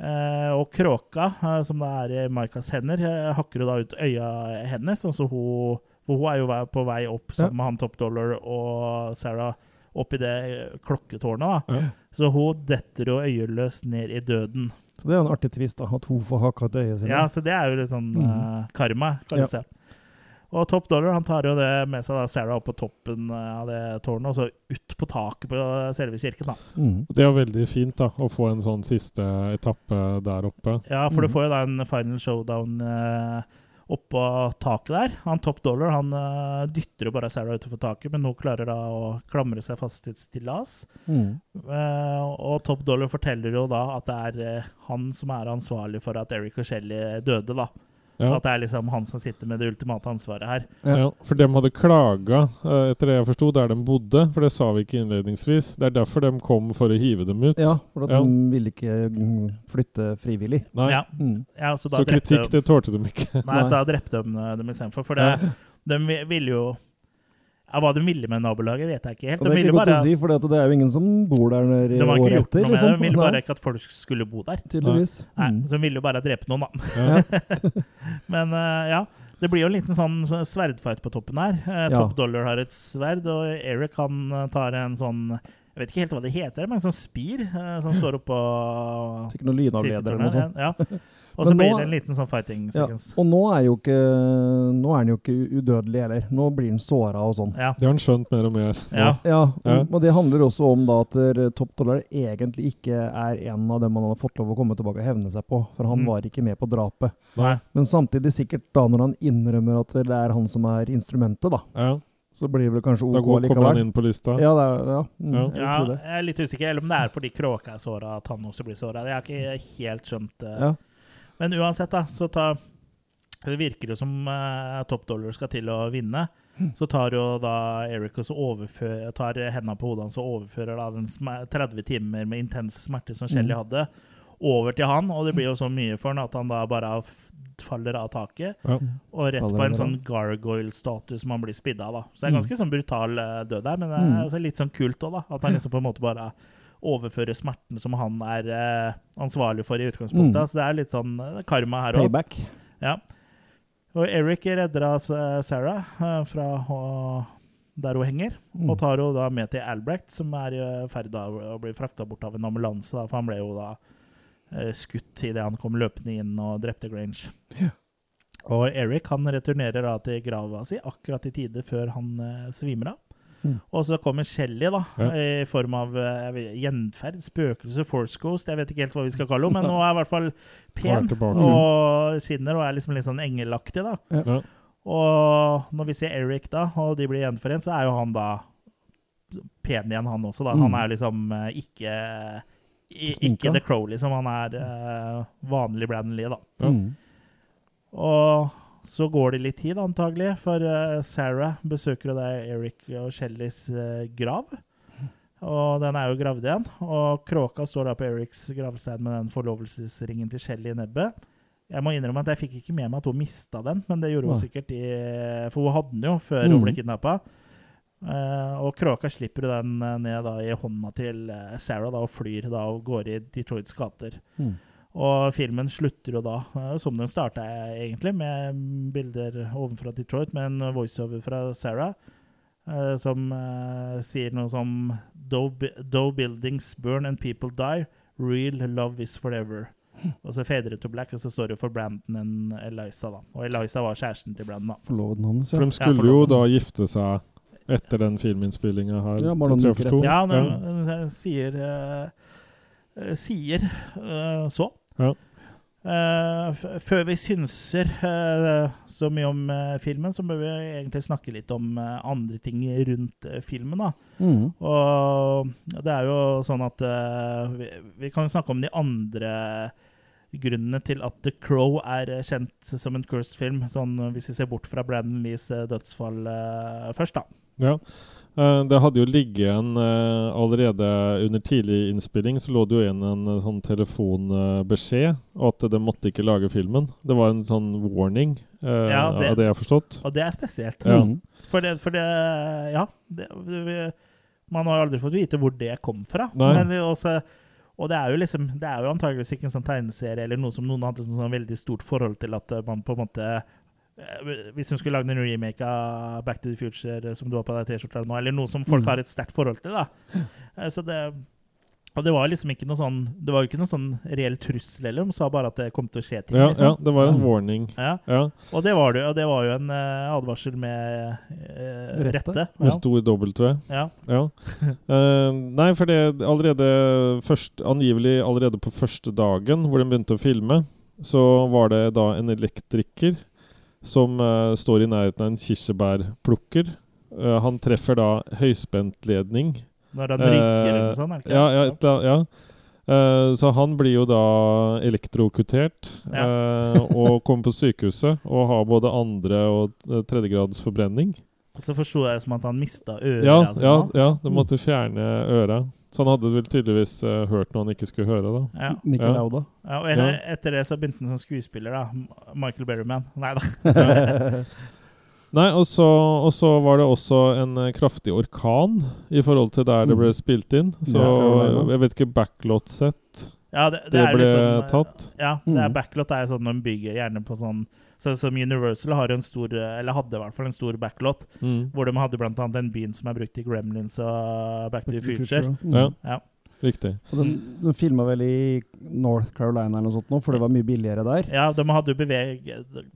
Eh, og kråka, eh, som da er i Maikas hender, eh, hakker jo da ut øya hennes. Altså hun, for hun er jo på vei opp sammen med han Top Dollar og Sarah opp i det klokketårnet. da. Ja. Så hun detter jo øyeløs ned i døden. Så det er en artig twist, da. At hun får hakka ut øyet sitt. Ja, Så det er jo litt sånn mm. uh, karma, kalles det. Og Top Dollar han tar jo det med seg da Sarah opp på toppen eh, av det tårnet, og så ut på taket på selve kirken. da. Mm. Det er veldig fint da, å få en sånn siste etappe der oppe. Ja, for du Mhm. får jo da en final showdown eh, oppå taket der. Han Top Dollar han eh, dytter jo bare Sarah utenfor taket, men hun klarer da å klamre seg fast til et stillas. Mm. Eh, og Top Dollar forteller jo da at det er eh, han som er ansvarlig for at Eric og Shelly døde, da. Ja. At det er liksom han som sitter med det ultimate ansvaret her. Ja. Ja, for de hadde klaga, eh, etter det jeg forsto, der de bodde. For det sa vi ikke innledningsvis. Det er derfor de kom for å hive dem ut. Ja, for at Ja. de ville ikke mm, flytte frivillig. Nei. Ja, Mm. ja, så da Så kritikk, det tålte de ikke. Nei, så da drepte de dem istedenfor. For det, de ville jo ja, Hva de ville med nabolaget, vet jeg ikke helt. De det er ikke godt bare, å si, for det er jo ingen som bor der året etter. de har ikke gjort noe med det. liksom. De ville bare ikke at folk skulle bo der. Tydeligvis. Nei, Mm. Så de ville jo bare drepe noen, da. Ja. <laughs> <laughs> Men eh, ja, det blir jo en liten sånn sånn sverdfight på toppen her. Topp Ja. Top Dollar har et sverd, og Eric han eh, tar en sånn Jeg vet ikke helt hva det heter, men en sånn spir eh, som står oppå Sikkert noen lynavleder eller noe sånt. Ja. Og så blir det en liten sånn fighting Ja, og nå er jo ikke Nå er han jo ikke udødelig heller. Nå blir han såra og sånn. Ja. Det har han skjønt mer og mer. Ja. Ja, og, Ja. og det handler også om da at eh, Top Dollar egentlig ikke er en av dem han hadde fått lov å komme tilbake og hevne seg på, for han Mm. var ikke med på drapet. Nei. Men samtidig sikkert da når han innrømmer at det er han som er instrumentet, da, Ja. så blir det vel kanskje Da OK går, kommer han likevel. inn på lista. Ja, det er, ja, mm, Ja. jeg Ja, jeg er litt usikker. Eller om det er fordi kråka er såra, at han også blir såra. Jeg har ikke helt skjønt det. Ja. Men uansett, da, så ta, Det virker jo som uh, Top Dollar skal til å vinne. Så tar jo da Eric og så overfører, tar hendene på hodet hans og overfører da den 30 timer med intens smerte som Shelly hadde, over til han. Og det blir jo så mye for han at han da bare faller av taket. Ja. Og rett på en sånn gargoyle-status som han blir spidda av. da. Så det er ganske sånn brutal eh, død der, men det er Mm. altså litt sånn kult òg, da. At han liksom på en måte bare overfører smerten som han er eh, ansvarlig for i utgangspunktet. Mm. Så det er litt sånn eh, karma her òg. Ja. Og Eric redder av Sarah eh, fra der hun henger, Mm. og tar henne da med til Albrecht, som er i ferd med å bli frakta bort av en ambulanse, da, for han ble jo da skutt idet han kom løpende inn og drepte Grange. Og Eric han returnerer da til grava si akkurat i tide før han eh, svimer av. Mm. Og så kommer Shelly da, Ja. i form av eh, vet- gjenferd, spøkelse, force ghost. Jeg vet ikke helt hva vi skal kalle henne, men <laughs> hun er i hvert fall pen og skinner og er liksom litt sånn engelaktig. da. Ja. Og når vi ser Eric, da, og de blir gjenforent, så er jo han da pen igjen, han også. da. Han Mm. er liksom eh, ikke i, Ikke The Crow, liksom. Han er uh, vanlig Brandon Lee, da. Ja. Mm. Og så går det litt tid, antagelig, for eh, Sarah besøker jo da Eric og Shellys eh, grav. Og den er jo gravd igjen. Og kråka står da på Erics gravstein med den forlovelsesringen til Shelly i nebbet. Jeg må innrømme at jeg fikk ikke med meg at hun mista den, men det gjorde hun sikkert i For hun hadde den jo før Mm. hun ble kidnappa. og kråka slipper den eh, ned da i hånda til eh, Sarah da, og flyr da og går i Detroits gater. Mm. Og filmen slutter jo da, eh, som den starta egentlig, med bilder ovenfra Detroit, med en voiceover fra Sarah, eh, som eh, sier noe som Though, buildings burn and people die, real love is forever. Og så fader det to black, og så står det for Brandon and Eliza, da. Og Eliza var kjæresten til Brandon, da. Forloveden hans, For de skulle Ja, jo da gifte seg etter den filminnspillinga her. Ja, bare noen uker etter. Ja, den, Ja. sier eh, Sier uh, så. Ja. Uh, før vi synser uh, så mye om uh, filmen, så bør vi egentlig snakke litt om andre ting rundt filmen. Mm. Og det er jo sånn at vi, vi kan jo snakke om de andre grunnene til at The Crow er kjent som en cursed film, sånn hvis vi ser bort fra Brandon Lees dødsfall først, da. Ja. Eh, det hadde jo ligget en eh, allerede under tidlig innspilling, så lå det jo igjen en eh, sånn telefonbeskjed at de måtte ikke lage filmen. Det var en sånn warning, eh, Ja, det- av det jeg har forstått. Og det er spesielt. Ja. Mm. For det, for det Ja. Det, vi, man har aldri fått vite hvor det kom fra. Men det også, og det er jo liksom Det er jo antageligvis ikke en sånn tegneserie eller noe som noen hadde sånn, sånn veldig stort forhold til at man på en måte Hvis hun skulle lagd en remake av Back to the Future eh, som du har på deg T-skjorta nå, eller noe som folk Mm. har et sterkt forhold til, da. Eh, Så det og det var liksom ikke noe sånn Det var jo ikke noe sånn reell trussel heller. De sa bare at det kom til å skje ting. Ja, liksom. ja, det var en warning. Ja, Ja, og det var det, jo, og det var jo en uh, advarsel med uh, Rette. rette. med stor W. Ja. Ja. uh, <laughs> nei, for det allerede først, Angivelig allerede på første dagen hvor de begynte å filme, så var det da en elektriker som uh, står i nærheten av en kirsebærplukker. Uh, han treffer da høyspentledning. Når han rygger eller Eh, noe sånt? er det ikke Ja, ja, et, ja. Så han blir jo da elektrokutert eh, og <laughs> kommer på sykehuset og har både andre- og tredjegrads forbrenning. Og så forsto jeg det som at han mista øret. Ja, altså, ja, ja, de måtte fjerne øra. Så han hadde vel tydeligvis uh, hørt noe han ikke skulle høre, da. Ja. Nicky Ja. Lauda. Ja, og etter, Ja. etter det så begynte han som skuespiller, da. Michael Berryman. Nei da. <laughs> Nei, og så, og så var det også en eh, kraftig orkan i forhold til der det ble spilt inn. Så jeg vet ikke backlot-sett Ja, det, det, det ble liksom, tatt. Ja, det er Mm. backlot er sånn de bygger gjerne på sånn så, Som Universal har en stor Eller hadde i hvert fall en stor backlot, Mm. hvor de hadde annet den byen som er brukt i Gremlins og Back to the Future. Mm. Ja, Ja. riktig. Og den, den filma vel i North Carolina eller noe sånt nå, for det var mye billigere der. Ja, de hadde jo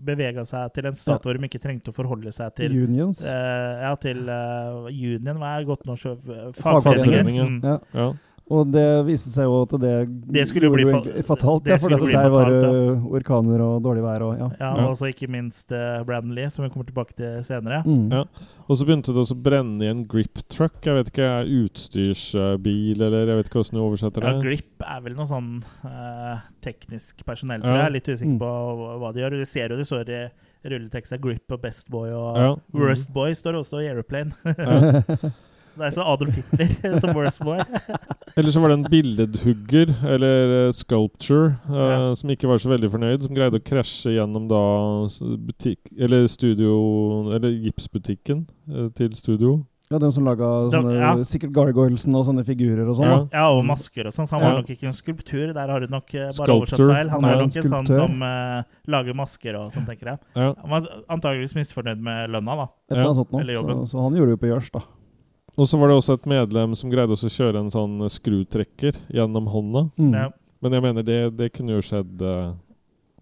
bevega seg til en stat hvor de ikke trengte å forholde seg til Unions. eh, Ja, til uh, union, hva er godt norsk? Fagforeninger. Fagforeninger. Mm. Ja. Ja. Og det viste seg jo at det, Det skulle bli jo fa- fatalt. det Ja, for det bli der var det orkaner og dårlig vær og ja. Ja, Ja. og så ikke minst uh, Branley, som vi kommer tilbake til senere. Mm. Ja. Og så begynte det også å brenne i en grip truck. Jeg vet ikke, er utstyrsbil, eller jeg vet ikke hvordan du oversetter det? Ja. Grip er vel noe sånn uh, teknisk personell, Ja. tror jeg. Litt usikker Mm. på hva, hva de gjør. Du ser jo det står i rulleteksta Grip og Best Boy og Ja. Worst Boy står også i Aeroplane. Ja. <laughs> Det er så Adolf Hitler <laughs> som Worst Boy. <laughs> Eller så var det en billedhugger, eller eh, sculpture, eh, Ja. som ikke var så veldig fornøyd, som greide å krasje gjennom da butikk Eller studio Eller gipsbutikken uh, til studio. Ja, den som laga sånne, ja. sikkert gargoylesen og sånne figurer og sånn. Ja. Ja, og masker og sånn, så han var Ja. nok ikke en skulptur. Der har du nok uh, bare Sculptor. oversatt feil. Han er en nok en sånn som uh, lager masker og sånn, tenker jeg. Ja. Han var antageligvis misfornøyd med lønna, da. Eller jobben. Så, så han gjorde det jo på gjørs, da. Og så var det også et medlem som greide også å kjøre en sånn skrutrekker gjennom hånda. Mm. Ja. Men jeg mener, det, det kunne jo skjedd uh,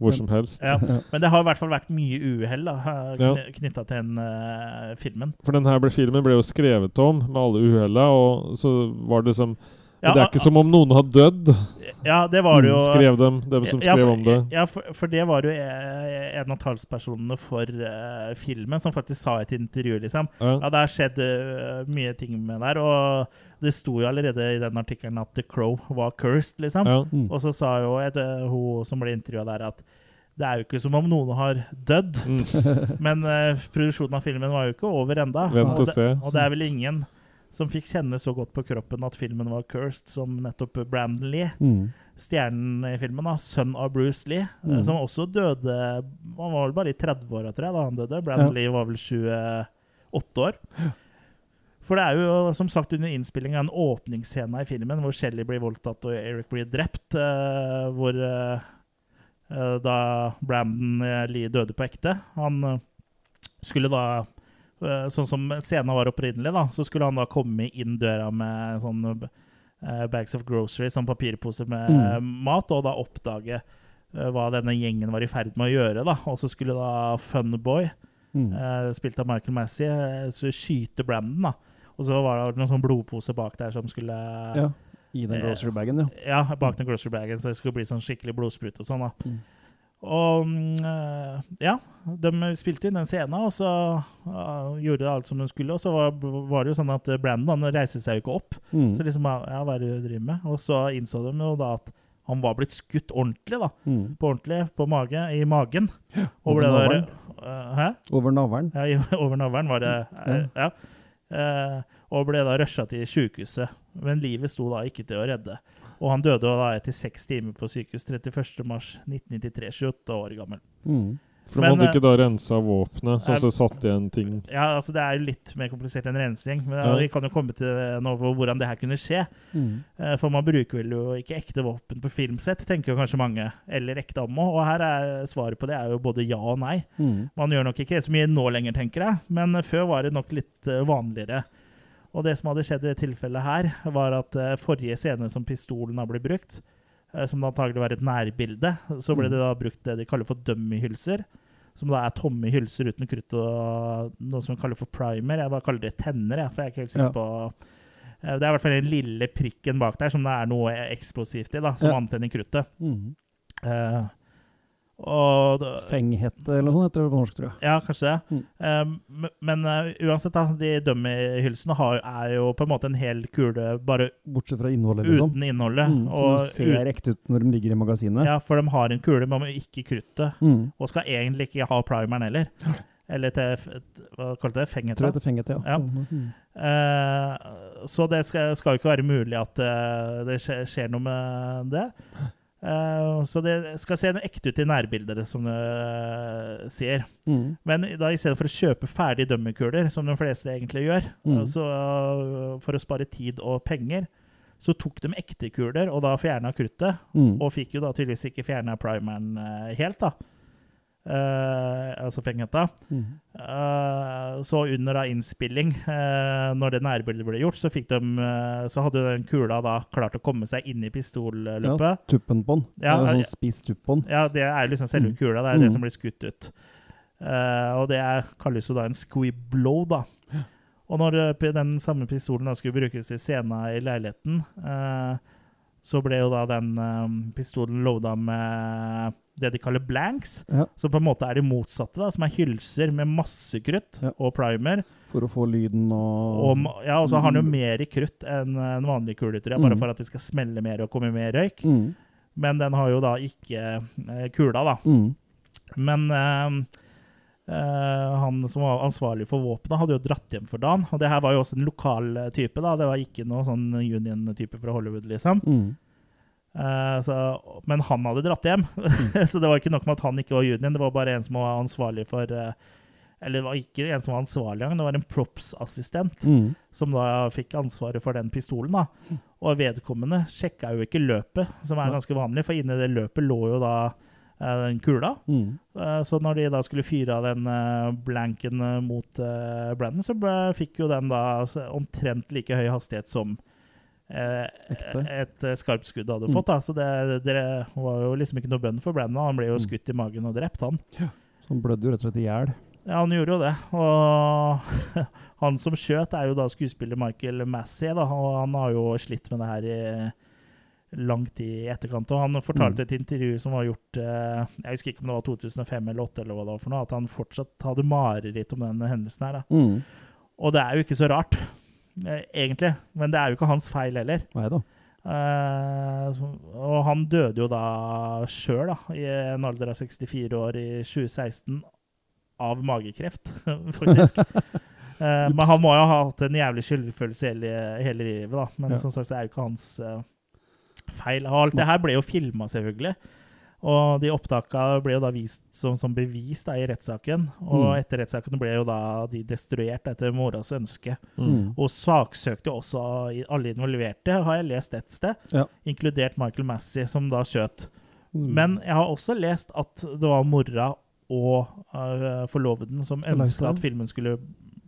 hvor som helst. Ja. Men det har i hvert fall vært mye uhell eh, knytta til den uh, filmen. For den her ble, filmen ble jo skrevet om med alle uhella, og så var det som Ja, Det er ikke som om noen har dødd, Ja, det var det jo. skrev dem, dem som Ja, for, om det. Ja, for, for det var jo eh, en av talspersonene for uh, filmen som faktisk sa i et intervju, liksom. Ja. Ja, det har skjedd uh, mye ting med der, og det sto jo allerede i den artikkelen at The Crow var cursed, liksom. Ja. Mm. Og så sa jo et, eh, hun som ble intervjua der, at det er jo ikke som om noen har dødd. Mm. <laughs> Men uh, produksjonen av filmen var jo ikke over enda. Vent og og, se. og det er vel ingen som fikk kjenne så godt på kroppen at filmen var cursed, som nettopp Brandon Lee. Mm. Stjernen i filmen, da, sønn av Bruce Lee, eh, Mm. som også døde Han var vel bare i 30-åra, tror jeg, da han døde. Brandon Ja. Lee var vel 28 år. For det er jo som sagt under innspillinga en åpningsscene i filmen hvor Shelly blir voldtatt og Eric blir drept. Uh, hvor uh, da Brandon Lee døde på ekte. Han skulle da Sånn som scenen var opprinnelig, da, så skulle han da komme inn døra med sånn eh, bags of groceries, sånn papirposer med Mm. eh, mat, og da oppdage eh, hva denne gjengen var i ferd med å gjøre. da. Og så skulle da Funboy, Mm. eh, spilt av Michael Massey, eh, skyte Brandon. da. Og så var det noen sånn blodpose bak der som skulle Ja. I den Eh, grocery-bagen, ja. Ja, bak den grocery bagen, så det skulle bli sånn skikkelig blodsprut og sånn. da. Mm. Og mm, eh, ja, de spilte inn den scenen, og så uh, gjorde alt som de skulle. Og så var, var det jo sånn at Brandon han reiste seg jo ikke opp. Mm. Så liksom, ja, hva er det du driver med? Og så innså de jo da at han var blitt skutt ordentlig, da. Mm. På ordentlig, på mage, i magen. Ja, over navlen. Uh? Over navlen. Ja, i- <laughs> over navlen var det. Uh, Ja. Og ble da rusha til sykehuset. Men livet sto da ikke til å redde. Og han døde da etter seks timer på sykehus 31.3.1993, 28 år gammel. Mm. For Men, de hadde eh, ikke da rensa våpenet, så, så satt igjen ting Ja, altså Det er jo litt mer komplisert enn rensing. Men Ja. vi kan jo komme til nå på hvordan det her kunne skje. Mm. Eh, For man bruker vel jo ikke ekte våpen på filmsett, tenker jo kanskje mange. Eller ekte ammo. Og her er svaret på det er jo både ja og nei. Mm. Man gjør nok ikke så mye nå lenger, tenker jeg, men før var det nok litt eh, vanligere. Og det som hadde skjedd i dette tilfellet her, var at eh, forrige scene som pistolen har blitt brukt, eh, som antagelig var et nærbilde, så ble det da brukt det de kaller for dummy-hylser. Som da er tomme hylser uten krutt og noe som vi kaller for primer. Jeg bare kaller det tenner, jeg, for jeg er ikke helt sikker på Eh, Det er i hvert fall den lille prikken bak der som det er noe eksplosivt i, da, som Ja. antenner kruttet. Mm. Og Fenghette eller noe sånt heter det på norsk, tror jeg. ja, kanskje det. Mm. Um, men uh, uansett, da, de dummy-hylsene er jo på en måte en hel kule bare Bortsett fra innholdet, liksom. uten innholdet. Mm, og som ser ekte ut når de ligger i magasinet. ja, for de har en kule, men ikke kruttet. Mm. Og skal egentlig ikke ha primeren heller. Eller til Hva kalte det? Fenghette? Tror jeg heter fenghette, ja. Ja. Eh, så det skal jo ikke være mulig at uh, det skjer, skjer noe med det. Eh, så det skal se ekte ut i nærbilder, som du sier. Mm. Men da i stedet for å kjøpe ferdige dummy-kuler, som de fleste egentlig gjør, Mm. så øh, for å spare tid og penger, så tok de ekte kuler og da fjerna kruttet. Mm. Og fikk jo da tydeligvis ikke fjerna primeren eh, helt, da. Eh, altså fenghetta. Mm. Uh, så under da innspilling, uh, når det nærbildet ble gjort, så, de, så hadde den kula da klart å komme seg inn i pistolløpet. Tuppen på den. Ja, det er ja. sånn spiss tupp på den. Ja, det er liksom selve Mm. kula. Det er det Mm. som blir skutt ut. Og det er, kalles jo da en squib blow, da. Og når den samme pistolen da skulle brukes i scena i leiligheten, så ble jo da den pistolen loada med det de kaller blanks, Ja. som på en måte er de motsatte, da, som er hylser med masse krutt Ja. og primer. For å få lyden og, Og, ja, og så har den jo mer i krutt enn en vanlig kule, tror jeg, bare Mm. for at det skal smelle mer og komme mer røyk. mm. Men den har jo da ikke eh, kula, da. Mm. Men eh, eh, han som var ansvarlig for våpenet, hadde jo dratt hjem for dagen. Og det her var jo også en lokal eh, type, da. Det var ikke noe sånn Union-type fra Hollywood, liksom. Mm. Eh, så, men han hadde dratt hjem, <laughs> så det var ikke nok med at han ikke var Union. Det var bare en som var ansvarlig for uh, Eller det var ikke en som var ansvarlig engang, det var en props-assistent Mm. som da fikk ansvaret for den pistolen. da. Og vedkommende sjekka jo ikke løpet, som er ganske vanlig, for inni det løpet lå jo da uh, den kula. Mm. Så når de da skulle fyre av den blanken mot Brandon, så ble, fikk jo den da omtrent like høy hastighet som. Et eh, skarpt skudd hadde Mm. fått. da, Så det, det var jo liksom ikke noe bønn for Brenna. Han ble jo Mm. skutt i magen og drept, han. Så han blødde jo rett og slett i hjel. Ja, han gjorde jo det. Og <laughs> han som skjøt, er jo da skuespiller Michael Massey, da, og han har jo slitt med det her i lang tid i etterkant. Og han fortalte mm. et intervju som var gjort eh, Jeg husker ikke om det var 2005 eller 2008, eller hva det var for noe, at han fortsatt hadde mareritt om den hendelsen her. da. Mm. Og det er jo ikke så rart, egentlig. Men det er jo ikke hans feil heller. Nei da. Eh, så- og han døde jo da sjøl, i en alder av 64 år i 2016, av magekreft, <laughs> faktisk. uh, <laughs> men han må jo ha hatt en jævlig skyldfølelse hele, hele livet, da. Men Ja. som sagt så er jo ikke hans uh, feil. Og alt det her ble jo filma, selvfølgelig. Og de opptaka ble jo da vist som, som bevis da, i rettssaken. Og Mm. etter rettssaken ble jo da de destruert etter moras ønske. Mm. Og saksøkte også alle involverte, har jeg lest et sted. Ja. Inkludert Michael Massey, som da skjøt. Mm. Men jeg har også lest at det var mora og uh, forloveden som ønska at filmen skulle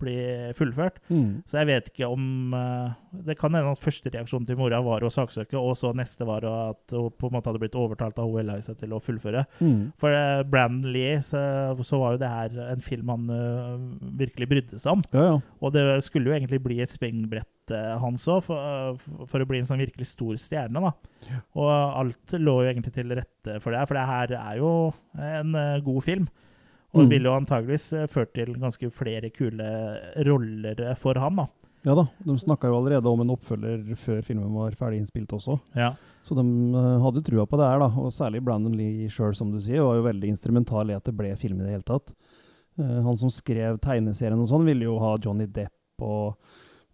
bli fullført. mm. Så jeg vet ikke om øh, Det kan hende at første reaksjon til mora var å saksøke, og så neste var at hun på en måte hadde blitt overtalt av hun Eliza til å fullføre. Mm. For uh, Brandon Lee, så, så var jo det her en film han uh, virkelig brydde seg om. Ja, ja. Og det skulle jo egentlig bli et springbrett hans òg, for, for å bli en sånn virkelig stor stjerne. da. Og alt lå jo egentlig til rette for det, for det her er jo en eh, god film. Og det ville jo antageligvis eh, ført til ganske flere kule roller for han. da. Ja da, de snakka jo allerede om en oppfølger før filmen var ferdig innspilt også. Ja. Så de eh, hadde trua på det her, da. Og særlig Brandon Lee sjøl, som du sier, var jo veldig instrumental i at det ble film i det hele tatt. Eh, han som skrev tegneserien og sånn, ville jo ha Johnny Depp, og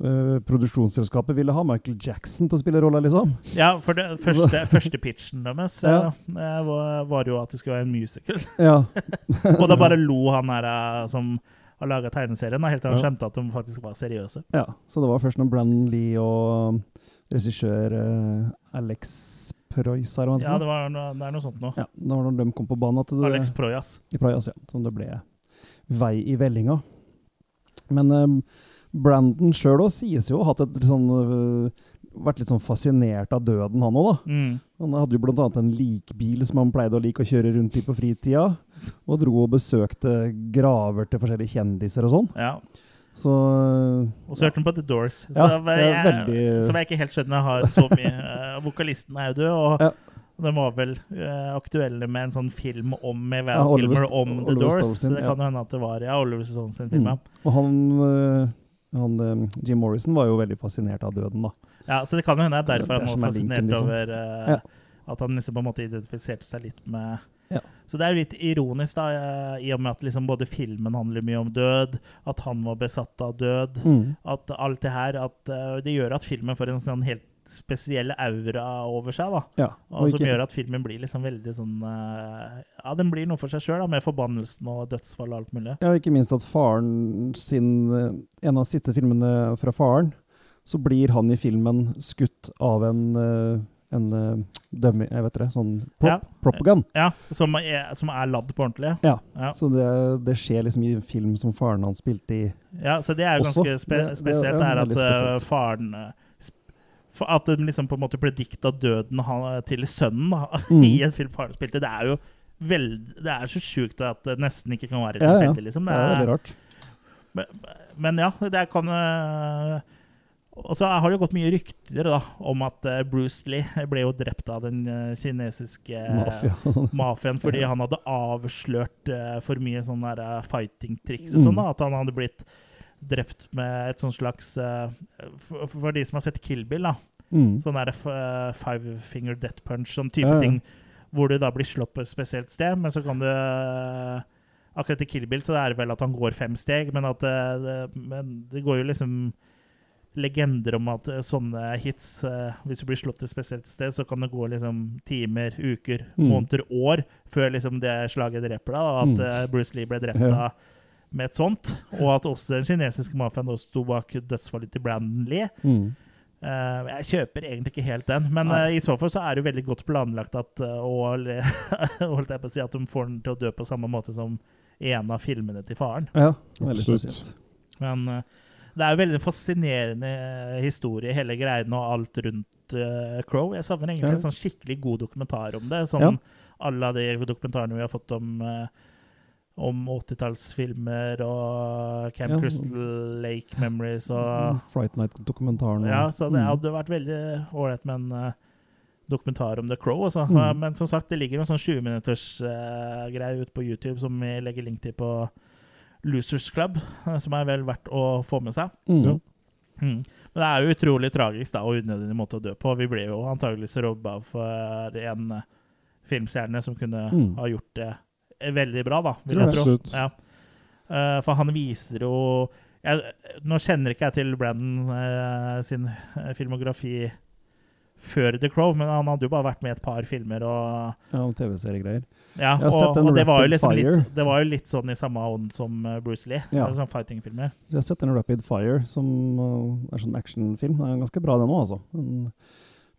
eh, produksjonsselskapet ville ha Michael Jackson til å spille rolla, liksom. Ja, for det første, <laughs> første pitchen deres Ja. eh, var, var jo at det skulle være en musical. <laughs> Ja. <laughs> Og da bare lo han her eh, som har laga tegneserien, helt til han Ja. skjønte at de faktisk var seriøse. ja. Så det var først når Brandon Lee og um, regissør uh, Alex Proyas her, Ja, det, var det er noe sånt noe. ja, det var når de kom på banen at det, Alex Proyas. Proyas, ja. Som det ble vei i vellinga. Men eh, Brandon sjøl òg sies jo å ha sånn eh, vært litt sånn fascinert av døden, han òg, da. Mm. Han hadde jo annet en likbil som han pleide å like å kjøre rundt i på fritida. Og dro og besøkte graver til forskjellige kjendiser og sånn. Ja. Så Og så hørte han på The Doors. Så Ja, jeg, det er veldig- som jeg ikke helt skjønner har så mye eh, Vokalisten er jo død, og Ja. de var vel uh, aktuelle med en sånn film om med Val Ja, St- om The Doors. Stone så det kan jo hende at det var ja, Oliver Stone sin film. mm. Og han, eh, han eh, Jim Morrison var jo veldig fascinert av døden, da. Ja, så det kan jo hende det er derfor er han var fascinert linken, liksom. over uh, Ja. at han liksom på en måte identifiserte seg litt med Ja. Så det er jo litt ironisk, da, eh, i og med at liksom både filmen handler mye om død, at han var besatt av død, Mm. at alt det her at uh, Det gjør at filmen får en sånn helt spesiell aura over seg, da. Ja, Og som gjør at filmen blir liksom veldig sånn uh, Ja, den blir noe for seg sjøl, med forbannelsen og dødsfall og alt mulig. Ja, ikke minst at faren sin eh, En av siste filmene fra faren, så blir han i filmen skutt av en uh, en uh, dummy, jeg vet det, sånn prop, Ja. propagand. Ja, som er, som er ladd på ordentlig. Ja, Ja. så det, det skjer liksom i en film som faren hans spilte i. Ja, så det er jo Også. ganske spe Det- det- spesielt. Det er at spesielt. faren for At de liksom på en måte predikta døden til sønnen da, <laughs> Mm. i en film faren spilte. Det er jo veld, Det er så sjukt at det nesten ikke kan være Ja, ja. tilfeldig, liksom. Det er veldig rart. Men, men ja, det kan eh, Og så har det jo gått mye rykter da, om at eh, Bruce Lee ble jo drept av den eh, kinesiske Mafia. <laughs> mafiaen fordi Ja. han hadde avslørt eh, for mye sånne eh, fighting-triks og sånn. Mm. da, At han hadde blitt drept med et sånt slags eh, for, for de som har sett Kill Bill, da. Mm. Sånn der eh, five finger death punch, sånn type Ja, ja. ting. Hvor du da blir slått på et spesielt sted, men så kan du uh, Akkurat i Kill Bill så er det vel at han går fem steg, men at uh, det, men det går jo liksom legender om at eh, sånne hits Hvis du blir slått et spesielt sted, så kan det gå liksom timer, uker, Mm. måneder, år før liksom det slaget dreper deg. Og at Mm. Bruce Lee ble drept Ja. av med et sånt. Og at også den kinesiske mafiaen sto bak dødsfallet til Brandon Lee. Mm. Eh, jeg kjøper egentlig ikke helt den, men eh, i så fall så er det jo veldig godt planlagt at uh, og, <laughs> holdt jeg på å si, at de får den til å dø på samme måte som i en av filmene til faren. Ja, veldig Absolutt. spesielt. Men eh, det er jo veldig fascinerende historie, hele greien og alt rundt eh, Crow. Jeg savner egentlig Ja. en sånn skikkelig god dokumentar om det. Sånn Ja. la de dokumentarene vi har fått om eh, om 80-tallsfilmer og Camp Ja. Crystal Lake Memories og Mm, Fright Night-dokumentaren. ja, så det Mm. hadde vært veldig ålreit med en eh, dokumentar om The Crow. Også. Mm. Eh, Men som sagt, det ligger en sånn 20-minutters uh, greie ute på YouTube som vi legger link til på Losers Club, eh, som er vel verdt å få med seg. Mm. Ja. Mm. Men det er jo utrolig tragisk da, og unødvendig måte å dø på. Vi ble jo antageligvis robba for en eh, filmstjerne som kunne Mm. ha gjort det eh, veldig bra, da, vil jeg tro. Ja. Uh, for han viser jo jeg, Nå kjenner ikke jeg til Brandon uh, sin eh, filmografi før The Crow, men han hadde jo bare vært med i et par filmer. og Ja, om TV-seriegreier. ja, og, og det, var jo liksom litt, det var jo litt sånn i samme ånd som Bruce Lee. Ja. Sånn fighting-filmer. Jeg har sett en Rapid Fire, som uh, er sånn actionfilm. Den er ganske bra, den òg, altså. Men,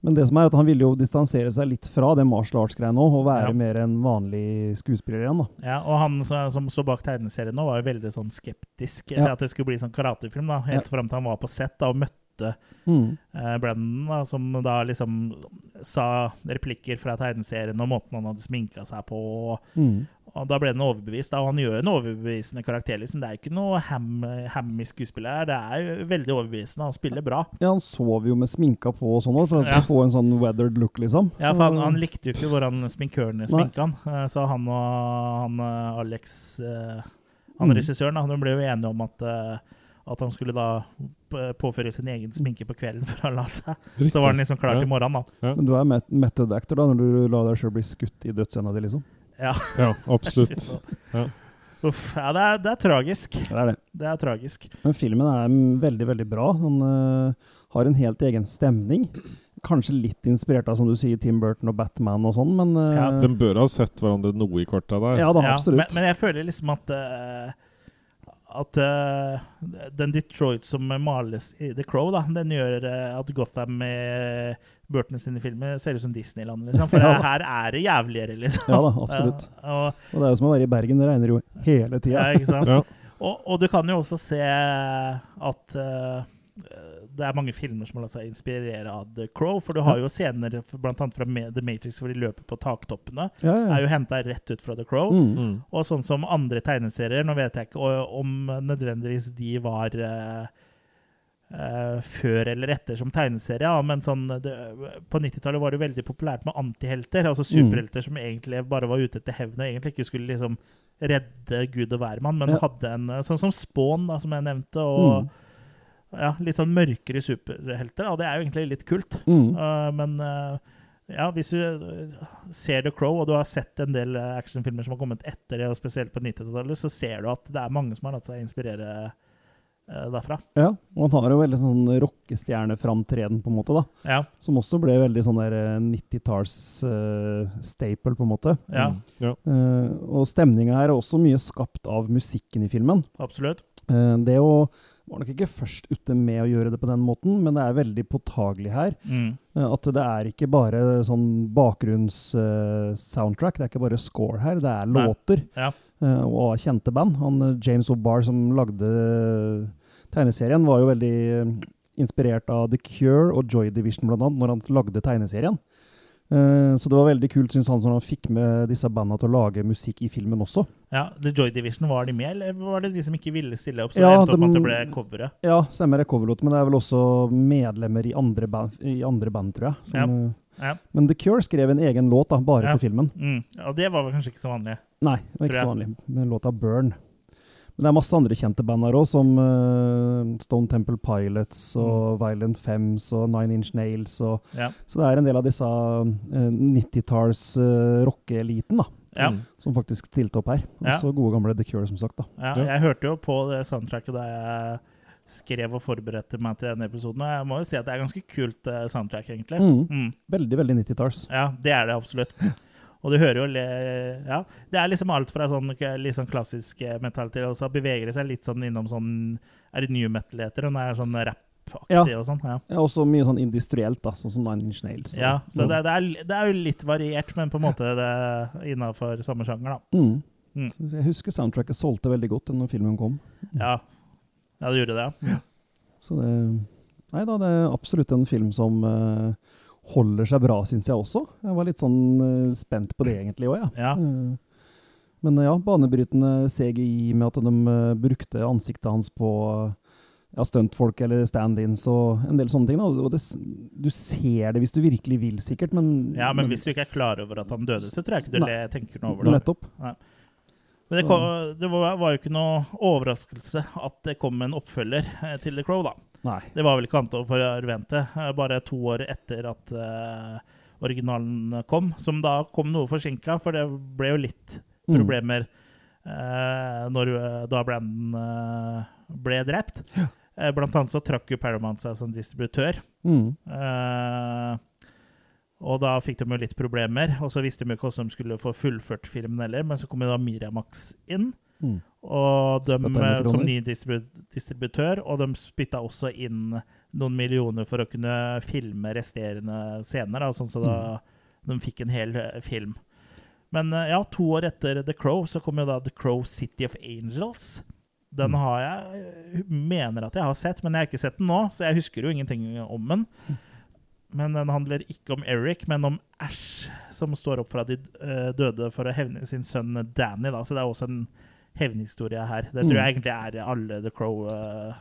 men det som er at han ville jo distansere seg litt fra det martial arts-greia nå, og være Ja. mer en vanlig skuespiller igjen, da. Ja, og han som, står bak tegneserien nå, var jo veldig sånn skeptisk til Ja. at det skulle bli sånn karatefilm. da, Helt fram til han var på sett da, og møtte Mm. eh, Brandon, da, som da liksom sa replikker fra tegneserien og måten han hadde sminka seg på. Og, Mm. Og da ble den overbevist. Og han gjør en overbevisende karakter. liksom. Det er ikke noe ham, hammy skuespiller her. Det er veldig overbevisende. Han spiller bra. Ja, han sov jo med sminka på og sånn, for han Ja. få en sånn weathered look, liksom. Ja, for han, han likte jo ikke hvordan sminkørene sminka han. Eh, Så han og han eh, Alex, eh, han Mm. regissøren, da, de ble jo enige om at, at han skulle da påføre sin egen sminke på kvelden for å la seg. Riktig. Så var han liksom klar Ja. til morgenen, da. Men du er met method actor da, når du lar deg sjøl bli skutt i dødsscena di, liksom? Ja. Ja, absolutt. <laughs> Ja. Uff. Ja, det er, det er tragisk. Det er det. Det er tragisk. Men filmen er veldig, veldig bra. Han uh, har en helt egen stemning. Kanskje litt inspirert av, som du sier, Tim Burton og Batman og sånn, men uh, Ja, De bør ha sett hverandre noe i korta der. ja da, Ja, absolutt. men, men jeg føler liksom at eh, at uh, den Detroit som males i The Crow, da, den gjør uh, at Gotham med Burton sine filmer ser ut som Disneyland, liksom. For <laughs> Ja. her er det jævligere, liksom. Ja da, absolutt. <laughs> Ja, og, Og det er jo som å være i Bergen, det regner jo hele tida. <laughs> Ja. Og, og du kan jo også se at eh, det er mange filmer som har latt seg inspirere av The Crow. For du har jo scener bl.a. fra The Matrix hvor de løper på taktoppene. Ja, er jo henta rett ut fra The Crow. Mm. Mm. Og sånn som andre tegneserier, nå vet jeg ikke om nødvendigvis de var uh, Uh, før eller etter som tegneserie, ja, men sånn, det, på 90-tallet var det veldig populært med antihelter, altså superhelter som egentlig bare var ute etter hevn og egentlig ikke skulle liksom redde Gud og hvermann, men Ja. hadde en eh, Sånn som Spawn, da, som jeg nevnte, og Mm. Ja, litt sånn mørkere superhelter. Og det er jo egentlig litt kult. Mm. Uh, men uh, ja, hvis du uh, ser The Crow, og du har sett en del actionfilmer som har kommet etter det, og spesielt på 90-tallet, så ser du at det er mange som har latt seg inspirere uh, derfra. ja. Og han har jo veldig sånn rockestjerneframtreden, på en måte, da. Ja, Som også ble veldig sånn der eh, 90-talls-staple, på en måte. ja Mm. Ja. Eh, og stemninga her er også mye skapt av musikken i filmen. absolutt. Eh, det å var nok ikke først ute med å gjøre det på den måten, men det er veldig påtagelig her. Mm. Eh, At det er ikke bare sånn bakgrunns-soundtrack, det er ikke bare score her, det er Nei. låter. Ja. Uh, Og kjente band. Han eh, James O'Barr som lagde tegneserien, var jo veldig eh, inspirert av The Cure og Joy Division blant annet, når han lagde tegneserien. Eh, Så det var veldig kult, syns han, når han fikk med disse banda til å lage musikk i filmen også. ja, The Joy Division, var de med, eller var det de som ikke ville stille opp? Så Ja, det endte opp med at det ble coveret. Ja, stemmer det coverlåt, men det er vel også medlemmer i andre band, i andre band tror jeg. Som, Ja. eh, Ja. Men The Cure skrev en egen låt da, bare Ja. for filmen. Mm. Og det var vel kanskje ikke så vanlig. Nei, det var ikke så vanlig. Med låta Burn. Men det er masse andre kjente band her òg, som uh, Stone Temple Pilots og Violent Femmes og Nine Inch Nails. Og, Mm. Ja. Så det er en del av disse uh, 90-talls uh, rockeeliten da, Ja. Mm. som faktisk stilte opp her. Ja. Også gode gamle The Cure, som sagt. da. Ja, Ja. jeg hørte jo på det soundtracket da jeg skrev og forberedte meg til denne episoden. Og jeg må jo si at det er ganske kult eh, soundtrack, egentlig. Mm. Mm. Veldig, veldig 90-talls. Ja, det er det absolutt. <laughs> Og du hører jo Ja, det er liksom alt fra sånn litt sånn klassisk eh, metal til Og så beveger det seg litt sånn innom sånn Er det new metal-heter? Og det er sånn rap-aktig Ja. og sånn. Ja. Ja, også mye sånn industrielt, da, sånn som Nine Inch Nails. ja, så det, det, er, det er jo litt variert, men på en måte det innafor samme sjanger, da. Mm. Mm. Jeg husker soundtracket solgte veldig godt når filmen kom. Ja, ja det gjorde det, ja. Så det Nei da, det er absolutt en film som eh, holder seg bra, syns jeg også. Jeg var litt sånn eh, spent på det egentlig òg, jeg. Ja. Eh, men eh, ja, banebrytende CGI med at de brukte ansiktet hans på ja, stuntfolk eller stand-ins og en del sånne ting. Da. Og det, du ser det hvis du virkelig vil, sikkert, men ja, men hvis du ikke er klar over at han døde, så tror jeg ikke du Nei. le, tenker noe over det. Nettopp. Men det, kom, det var, var jo ikke noe overraskelse at det kom en oppfølger til The Crow, da. Nei. Det var vel ikke annet å forvente. eh, Bare to år etter at uh, originalen kom, som da kom noe forsinka, for det ble jo litt Mm. problemer uh, når, da Brandon uh, ble drept. Eh, blant annet så trakk jo Paramount seg som distributør. Mm. Uh, og da fikk de jo litt problemer, og så visste de jo ikke hvordan de skulle få fullført filmen heller, men så kom jo da Miramax inn. Mm. Og de, eh, som ny distributør, og de spytta også inn noen millioner for å kunne filme resterende scener, da, sånn så da Mm. de fikk en hel eh, film. Men eh, ja, to år etter The Crow så kom jo da The Crow City of Angels. Den Mm. har jeg mener at jeg har sett, men jeg har ikke sett den nå, så jeg husker jo ingenting om den. men den handler ikke om Eric, men om Ash, som står opp fra de eh, døde for å hevne sin sønn Danny. Da. Så det er også en hevnhistorie her. Det tror Mm. jeg egentlig er alle The Crow. uh,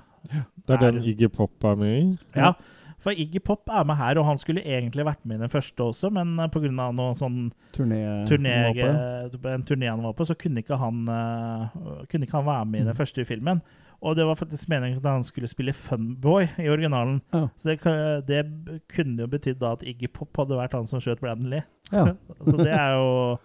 Det er den Iggy Pop er med i. ja. For Iggy Pop er med her, og han skulle egentlig vært med i den første også, men uh, pga. noe sånn Turné, turné, på. en turné han var på, så kunne ikke han, eh, kunne ikke han være med i den Mm. første filmen. Og det var faktisk meningen at han skulle spille Funboy i originalen. Ja. Så det, det kunne jo betydd da at Iggy Pop hadde vært han som skjøt Brandon Lee. Ja. <laughs> Så det er jo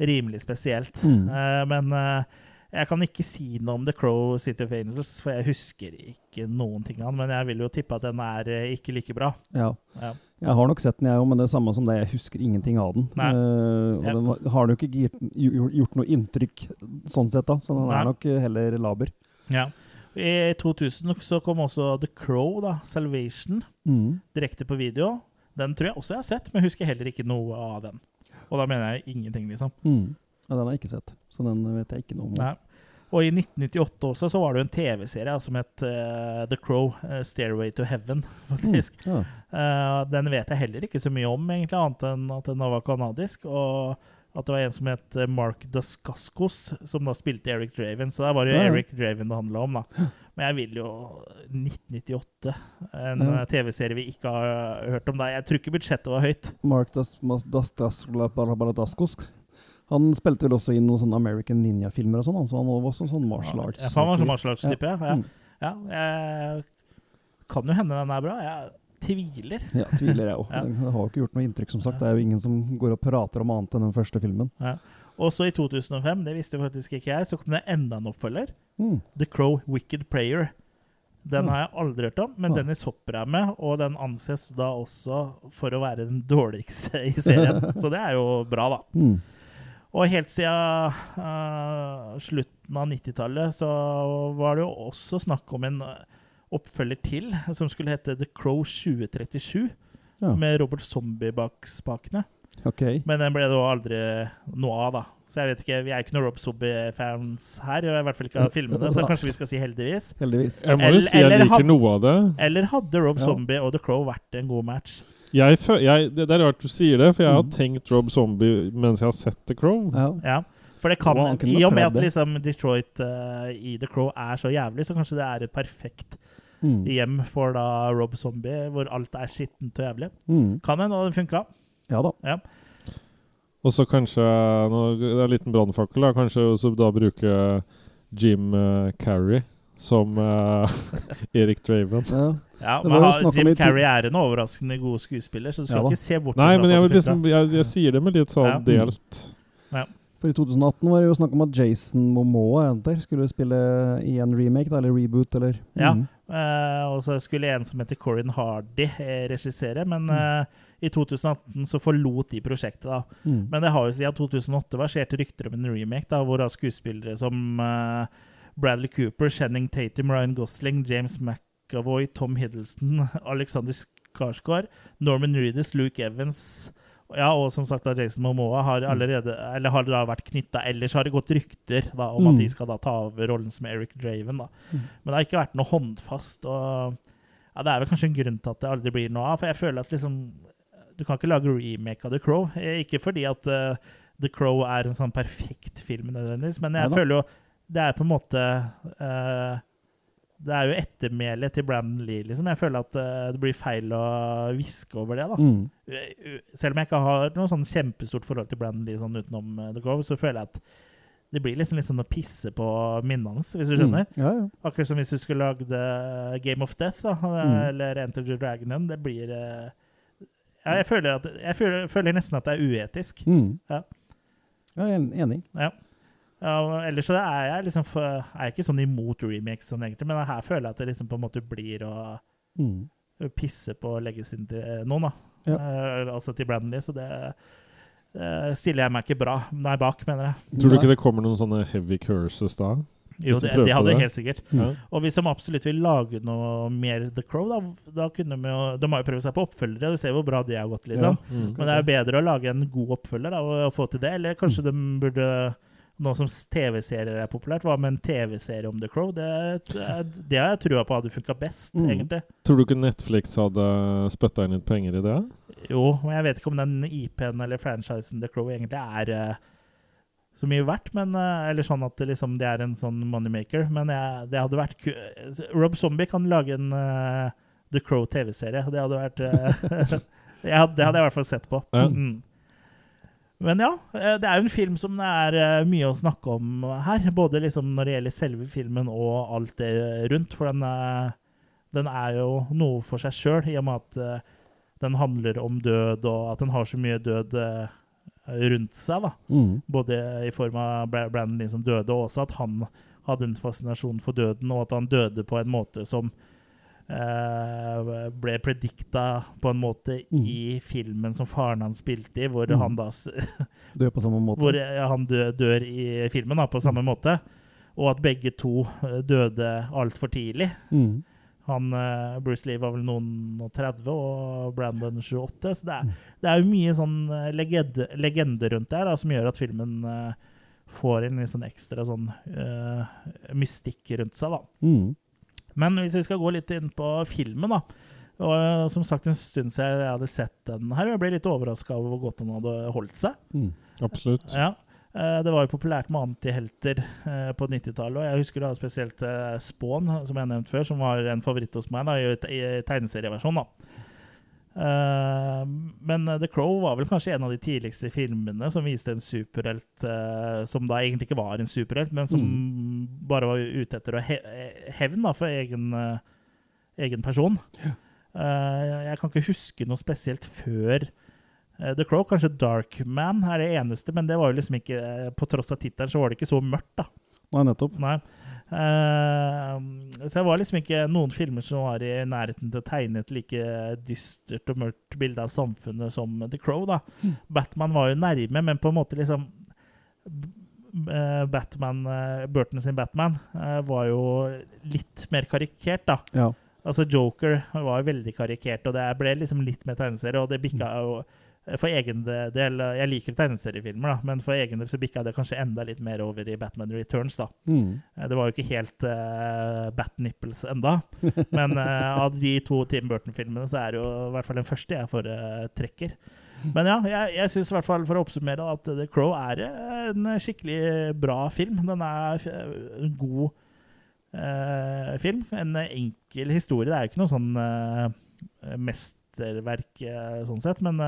rimelig spesielt. Mm. Eh, men eh, jeg kan ikke si noe om The Crow City of Angels, for jeg husker ikke noen ting av den. Men jeg vil jo tippe at den er eh, ikke like bra. ja. Ja. Jeg har nok sett den, jeg òg, men det er samme som det. Jeg husker ingenting av den. Nei. Eh, og Ja. den har nok ikke gjort, gjort noe inntrykk sånn sett, da. Så den Nei. er nok heller laber. Ja. I 2000 så kom også The Crow, da, Salvation, Mm. direkte på video. Den tror jeg også jeg har sett, men husker heller ikke noe av den. Og da mener jeg ingenting, liksom. Mm. Ja, den har jeg ikke sett, så den vet jeg ikke noe om. Nei. Og i 1998 også så var det jo en TV-serie altså, som het uh, The Crow, uh, Stairway to Heaven, <laughs> faktisk. Mm. Ja. uh, den vet jeg heller ikke så mye om, egentlig, annet enn at den var kanadisk. Og at det var en som het eh, Mark Duskaskos, som da spilte Eric Draven. Så der var det jo Ja. Eric Draven det handla om, da. Men jeg vil jo 1998, en Ja. eh, TV-serie vi ikke har hørt om da. Jeg tror ikke budsjettet var høyt. Mark Baradaskos. Han spilte vel også inn noen sånne American Ninja-filmer og sånn, så han var også sånn martial arts. Ja, han var sånn martial arts-type, ja. Ja. Ja. Jeg kan jo hende den er bra. Jeg tviler. Ja, tviler jeg òg. <laughs> Ja. Det har jo ikke gjort noe inntrykk, som sagt. Det er jo ingen som går og prater om annet enn den første filmen. Og så i 2005, det visste faktisk ikke jeg, så kom det enda en oppfølger. Mm. The Crow Wicked Prayer. Den Ja. har jeg aldri hørt om, men Ja. Dennis Hopper er med, og den anses da også for å være den dårligste i serien. <laughs> så det er jo bra, da. Mm. Og helt siden uh, slutten av 90-tallet så var det jo også snakk om en eh, oppfølger til, som skulle hete The Crow 2037, Ja. med Robert Zombie bak spakene. Okay. Men den ble det aldri noe av, da. Så jeg vet ikke, Vi er ikke noen Rob Zombie-fans her, og i hvert fall ikke av filmene, så kanskje vi skal si heldigvis. Heldigvis. Jeg må jo Eller- si jeg liker hadde, noe av det. Eller hadde Rob Ja. Zombie og The Crow vært en god match? Jeg, jeg, det, det er rart du sier det, for jeg har Mm. tenkt Rob Zombie mens jeg har sett The Crow. Ja. Ja. For det kan, wow, I og med at liksom Detroit uh, i The Crow er så jævlig, så kanskje det er et perfekt Mm. hjem for da Rob Zombie, hvor alt er skittent og jævlig. Mm. Kan hende det funka. Ja da. Og så kanskje nå, Det er en liten brannfakkel. Kanskje også da bruke Jim uh, Carrey som uh, <laughs> Erik Draven. Ja. Ja, men ha- Jim Carrey er en overraskende god skuespiller, så du skal Ja ikke se bort Nei, fra men jeg, at vil det funka. liksom, jeg, jeg sier det med litt sånn Ja. delt For i 2018 var det jo snakk om at Jason Momoa er der, skulle spille i en remake, da, eller reboot, eller Ja. Eh, og så skulle en som heter Corin Hardy eh, regissere, men eh, i 2018 så forlot de prosjektet. da. Mm. Men det har jo siden 2008 versert rykter om en remake, da, hvor da skuespillere som uh, Bradley Cooper, Shenning Tatum, Ryan Gosling, James McAvoy, Tom Hiddleston, <laughs> Alexander Skarsgård, Norman Reedus, Luke Evans ja, og som sagt da Jason Momoa har Mm. allerede Eller har da vært knytta Ellers har det gått rykter da, om at Mm. de skal da ta over rollen som Eric Draven. da. Mm. Men det har ikke vært noe håndfast. og ja, Det er vel kanskje en grunn til at det aldri blir noe av. For jeg føler at liksom Du kan ikke lage remake av The Crow. Eh, Ikke fordi at uh, The Crow er en sånn perfekt film, nødvendigvis, men jeg ja, føler jo det er på en måte eh, Det er jo ettermælet til Brandon Lee, liksom. Jeg føler at eh, det blir feil å hviske over det, da. Mm. Selv om jeg ikke har noe sånn kjempestort forhold til Brandon Lee sånn utenom eh, The Grove, så føler jeg at det blir liksom, liksom å pisse på minnene hans, hvis du skjønner. Mm. Ja, ja. Akkurat som hvis du skulle lagd eh, Game of Death, da, Mm. eller Enter the Dragon. Det blir ja, jeg, føler at, jeg føler, føler nesten at det er uetisk. Mm. Ja. Ja, jeg er enig. Ja. Ja, ellers så er jeg liksom for, er jeg ikke sånn imot remakes sånn egentlig, men her føler jeg at det liksom på en måte blir å Mm. pisse på leggesen til noen, da. Ja. Eh, altså til Brandley, så det eh, stiller jeg meg ikke bra Nei, bak, mener jeg. Tror du ikke det kommer noen sånne heavy curses da? Jo, det, det hadde det. helt sikkert. Mm. Ja. Og hvis de absolutt vil lage noe mer The Crow, da, da kunne de jo De har jo prøvd seg på oppfølgere, og du ser hvor bra det har gått, liksom. Mm. Men det er jo bedre å lage en god oppfølger da, og, og få til det, eller kanskje de burde nå som TV-serier er populært, hva med en TV-serie om The Crow? Det, det har jeg trua på hadde funka best, Mm. egentlig. Tror du ikke Netflix hadde spytta inn litt penger i det? Jo, men jeg vet ikke om den IP-en eller franchisen The Crow egentlig er uh, så mye verdt, men uh, Eller sånn at det liksom det er en sånn moneymaker. Men jeg, det hadde vært ku Rob Zombie kan lage en uh, The Crow TV-serie. Det hadde vært <laughs> Det hadde jeg i hvert fall sett på. Ja. Mm. Men ja, eh, det er jo en film som det er eh, mye å snakke om her. Både liksom når det gjelder selve filmen og alt det rundt. For den, eh, den er jo noe for seg sjøl, i og med at den handler om død, og at den har så mye død rundt seg. da. Mm. Både i form av Bra- Brandon Lee som døde, og også at han hadde en fascinasjon for døden, og at han døde på en måte som eh, ble predikta på en måte Mm. i filmen som faren hans spilte i, hvor Mm. han da <laughs> Dør på samme måte. hvor han dør, dør i filmen da, på samme måte. Og at begge to eh, døde altfor tidlig. Mm. Han, eh, Bruce Lee var vel noen og 30, og Brandon 28. Så det er, Mm. det er jo mye sånn legende, legende rundt det da, som gjør at filmen får en litt sånn ekstra sånn mystikk rundt seg. da. Men hvis vi skal gå litt inn på filmen, da. Og eh, som sagt en stund siden jeg hadde sett den her, og jeg ble litt overraska over hvor godt den hadde holdt seg. Mm. Absolutt. Ja. Eh, Det var jo populært med antihelter eh, på 90-tallet. Og jeg husker da spesielt Spawn, som jeg nevnte nevnt før, som var en favoritt hos meg da, i tegneserieversjon. da. Eh, men eh, The Crow var vel kanskje en av de tidligste filmene som viste en superhelt eh, som da egentlig ikke var en superhelt, men som bare var ute etter å hevn da, for egen, eh, egen person. Eh, jeg kan ikke huske noe spesielt før eh, The Crow. Kanskje Dark Man er det eneste, men det var jo liksom ikke eh, På tross av tittelen så var det ikke så mørkt, da. Nei, nettopp. Nei. Eh, så det var liksom ikke noen filmer som var i nærheten til å tegne et like dystert og mørkt bilde av samfunnet som The Crow. da. Batman var jo nærme, men på en måte liksom eh, Batman, eh, Burton sin Batman var jo litt mer karikert, da. Ja. Altså Joker var jo veldig karikert, og det ble liksom litt mer tegneserie. Og det bikka jo for egen del Jeg liker tegneseriefilmer, da, men for egen del så bikka det kanskje enda litt mer over i Batman Returns. da. Mm. Eh, Det var jo ikke helt uh, Bat Nipples enda, <laughs> men uh, av de to Tim Burton-filmene så er det jo i hvert fall den første jeg foretrekker. Men ja, jeg, jeg syns i hvert fall, for å oppsummere, at The Crow er en skikkelig bra film. Den er en god uh, film. En enkel historie. Det er jo ikke noe sånn mesterverk sånn sett, men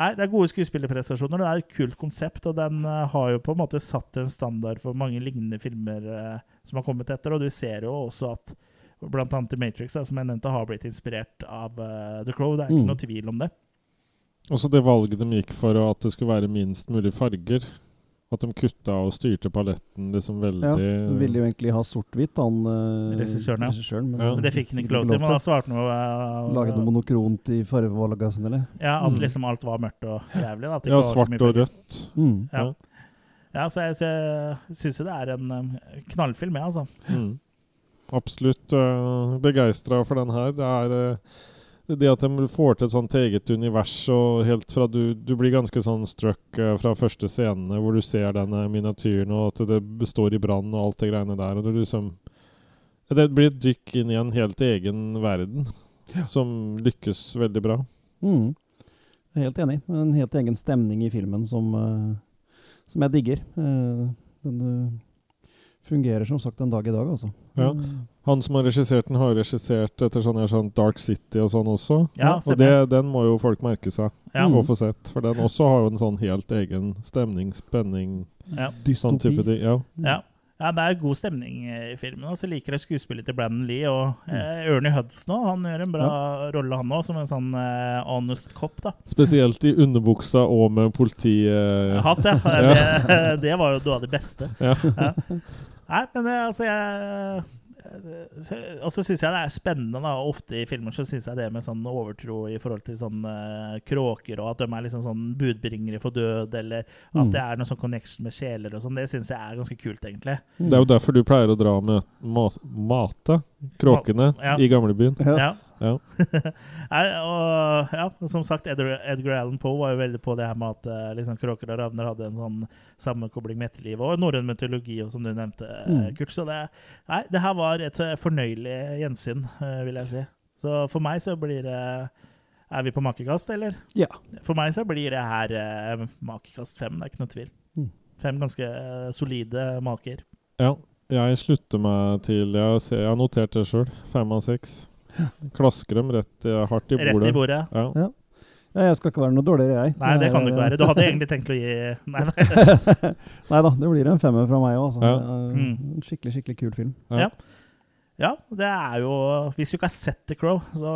Nei, Det er gode skuespillerprestasjoner, det er et kult konsept, og den eh, har jo på en måte satt en standard for mange lignende filmer eh, som har kommet etter. Og du ser jo også at blant annet The Matrix, som jeg nevnte, har blitt inspirert av eh, The Crow. Det er ikke Mm. noe tvil om det. Også det valget de gikk for at det skulle være minst mulig farger. At de kutta og styrte paletten liksom veldig Ja, De ville jo egentlig ha sort-hvitt, han eh, Regissøren, ja. regissøren, men, Ja. Men det fikk han ikke lov til. Men da svarte noe eh, Laget noe monokront i fargevalget eller? Ja, at Mm. liksom alt var mørkt og jævlig. Da, at det Ja, var så svart mye og farger. rødt. Mm. Ja. Ja. Ja, så jeg, så jeg syns jo det er en eh, knallfilm, jeg, altså. Mm. Absolutt uh, begeistra for den her. Det er eh, det at de får til et sånt eget univers, og helt fra du Du blir ganske sånn struck eh, fra første scenene hvor du ser denne miniatyren, og at det består i brann og alt det greiene der. Og du liksom Det blir et dykk inn i en helt egen verden som lykkes veldig bra. Mm. Jeg er helt enig. En helt egen stemning i filmen som, uh, som jeg digger. Uh, den uh, fungerer som sagt en dag i dag, altså. Ja. Mm. Han som har regissert den, har regissert etter sånn, sånn Dark City og sånn også. Ja, og det, den må jo folk merke seg Ja. Og få sett. For den også har jo en sånn helt egen stemning, spenning, Ja. sånn type ting. Ja. Ja. ja, det er god stemning i filmen. Og så liker jeg skuespillet til Brandon Lee og eh, Ernie Hudson nå, Han gjør en bra rolle, han òg, som en sånn eh, honest cop. da. Spesielt i underbuksa og med politi... eh, Hatt, ja. <laughs> Det, <laughs> det var jo noe av det beste. ja. Ja. Nei, men det, altså jeg Og så syns jeg det er spennende. da Ofte i filmer så syns jeg det med sånn overtro i forhold til sånn eh, kråker, og at de er liksom sånn budbringere for død, eller at Mm. det er noe sånn connection med sjeler og sånn, det syns jeg er ganske kult, egentlig. Det er jo derfor du pleier å dra med ma mate kråkene Ja. i gamlebyen. Ja. Ja. Ja. <laughs> Nei, og ja, som sagt, Edgar, Edgar Allan Poe var jo veldig på det her med at eh, liksom, kråker og ravner hadde en sånn sammenkobling med etterlivet, og norrøn mytologi, og som du nevnte, eh, Mm. Kurt. Så det, nei, det her var et eh, fornøyelig gjensyn, vil jeg si. Så for meg så blir det Er vi på makekast, eller? Ja. For meg så blir det her eh, makekast fem, det er ikke noe tvil. Mm. Fem ganske eh, solide maker. ja. Jeg slutter meg til Jeg, ser, jeg har notert det sjøl. Fem av seks. Klasker dem rett uh, hardt i Rett bordet. i bordet. Ja. Ja. Ja, jeg skal ikke være noe dårligere, jeg. Nei, det kan du ikke være. Du hadde <laughs> egentlig tenkt å gi Nei, nei. <laughs> Nei da, det blir en femmer fra meg òg. Altså. Ja. Eh, Mm. En skikkelig, skikkelig kul film. Ja. Ja. Ja, det er jo Hvis du ikke har sett The Crow, så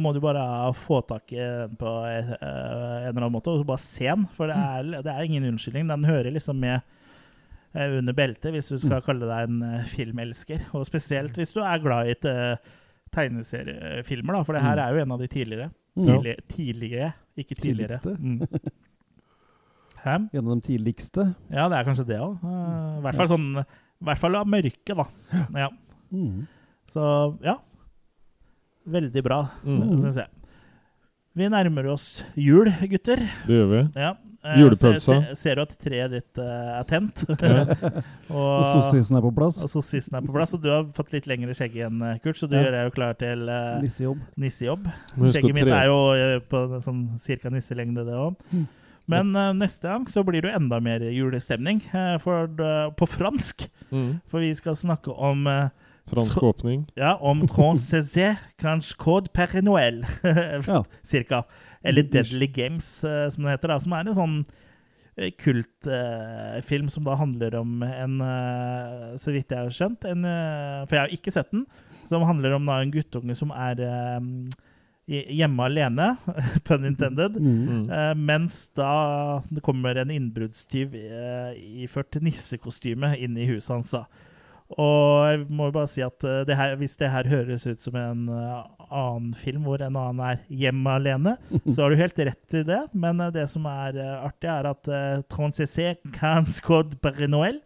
må du bare få tak i den på eh, en eller annen måte, og så bare se den. For det er, det er ingen unnskyldning. Den hører liksom med eh, under beltet, hvis du skal kalle deg en eh, filmelsker. Og spesielt hvis du er glad i et eh, tegneseriefilmer, da, for det her Mm. er jo en av de tidligere. Tidlig, tidlige, ikke tidligere. Tidligste. Mm. En av de tidligste. Ja, det er kanskje det òg. I hvert fall sånn I hvert fall av mørke, da. Ja. Mm. Så ja. Veldig bra, Mm. syns jeg. Vi nærmer oss jul, gutter. Det gjør vi. Ja. Eh, Julepølsa. Se, se, ser du at treet ditt eh, er tent? <laughs> Og og sossisen er på plass. og sossisen er på plass. Og du har fått litt lengre skjegg igjen, eh, Kurt, så du Ja. gjør deg jo klar til uh, Nissejobb. nissejobb. Skjegget mitt er jo på sånn cirka nisselengde, det òg. Mm. Men uh, neste gang så blir det jo enda mer julestemning uh, for, uh, på fransk. Mm. For vi skal snakke om Fransk åpning. Ja, om <laughs> Transcezé, kanskje Code Père Noël, <laughs> cirka. Eller Deadly Games, eh, som det heter. da, Som er en sånn eh, kultfilm som da handler om en, eh, så vidt jeg har skjønt en, eh, For jeg har ikke sett den. Som handler om da en guttunge som er eh, hjemme alene, <laughs> pun intended. Mm. Eh, mens da det kommer en innbruddstyv uh, iført nissekostyme inn i huset hans. da. Og jeg må jo bare si at uh, det her, hvis det her høres ut som en eh, annen film hvor en annen er hjemme alene, så har du helt rett i det. Men eh, det som er eh, artig, er at uh, Transcessé Can Squad Père Noël,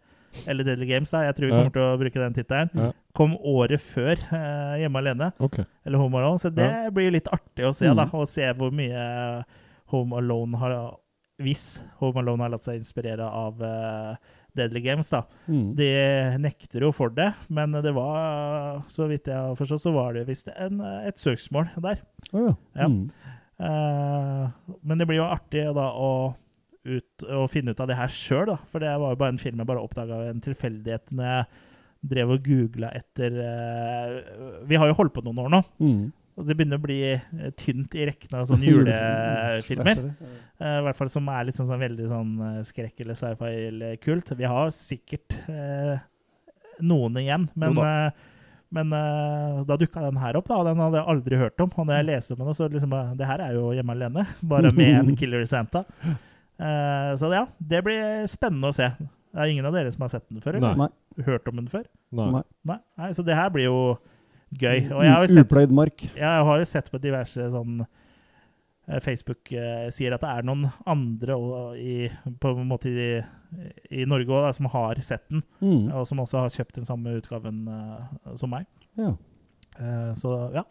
eller Deadly Games, da, jeg tror vi kommer til å bruke den tittelen, kom året før uh, Hjemme alene. okay. Eller Home Alone. Så det blir litt artig å se, Mm. da. å se hvor mye Home Alone har Hvis Home Alone har latt seg inspirere av eh, Deadly Games, da. Mm. De nekter jo for det, men det var, så vidt jeg har forstått, så var det visst et søksmål der. Oh, ja. Ja. Mm. Uh, men det blir jo artig da å, ut, å finne ut av det her sjøl, da. For det var jo bare en film jeg bare oppdaga ved en tilfeldighet når jeg drev og googla etter uh, Vi har jo holdt på noen år nå. Mm. Og det begynner å bli eh, tynt i rekken av sånne <laughs> julefilmer. Eh, I hvert fall som er litt sånn, sånn veldig sånn eh, skrekk eller sci-fi eller kult. Vi har sikkert eh, noen igjen, men, eh, men eh, da dukka den her opp, da. Den hadde jeg aldri hørt om. Og når jeg leste om den, så liksom Det her er jo Hjemme alene, bare med en <laughs> Killer Santa. Eh, så ja, det blir spennende å se. Det er ingen av dere som har sett den før? eller? Nei. Hørt om den før? Nei. Nei, Nei, så det her blir jo gøy. Og jeg har jo sett Upløyd mark. jeg har jo sett på diverse sånn eh, Facebook eh, sier at det er noen andre og i, på en måte i, i Norge også, da, som har sett den, Mm. og som også har kjøpt den samme utgaven uh, som meg. Ja. Eh, så ja,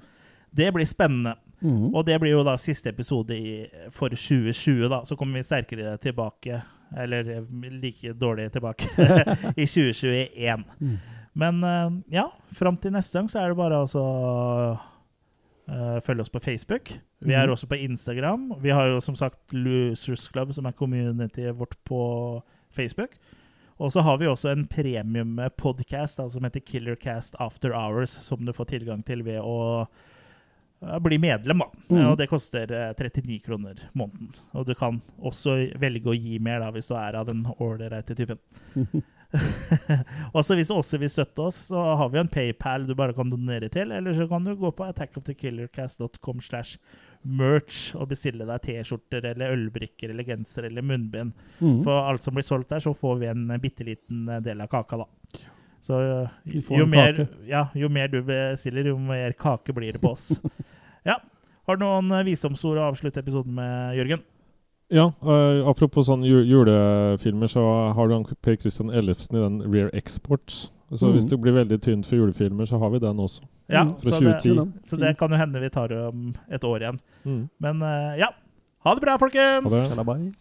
det blir spennende. Mm. Og det blir jo da siste episode i, for 2020, da. Så kommer vi sterkere tilbake, eller like dårlig tilbake, <laughs> i 2021. Mm. Men eh, ja, fram til neste gang så er det bare å uh, følge oss på Facebook. Vi er Mhm. også på Instagram. Vi har jo som sagt Losers Club, som er communityet vårt på Facebook. Og så har vi også en premium-podkast som heter Killercast After Hours, som du får tilgang til ved å eh, bli medlem. da. Eh, Og det koster eh, 39 kroner måneden. Og du kan også velge å gi mer da, hvis du er av den ålreite typen. <laughs> <laughs> også hvis du også vil støtte oss, så har vi en PayPal du bare kan donere til. Eller så kan du gå på attackofthekillercast.com slash merch og bestille deg T-skjorter eller ølbrikker eller genser eller munnbind. Mm. For alt som blir solgt der, så får vi en bitte liten del av kaka, da. Så jo mer, ja, jo mer du bestiller, jo mer kake blir det på oss. <laughs> ja. Har du noen eh, visdomsord å avslutte episoden med, Jørgen? Ja, uh, apropos sånne julefilmer, så har du Per Christian Ellefsen i den Rear Exports. Så mm. hvis det blir veldig tynt for julefilmer, så har vi den også. Ja, mm. så, det, så, det, kan jo hende vi tar om et år igjen. Mm. Men uh, ja. Ha det bra, folkens! Ha det.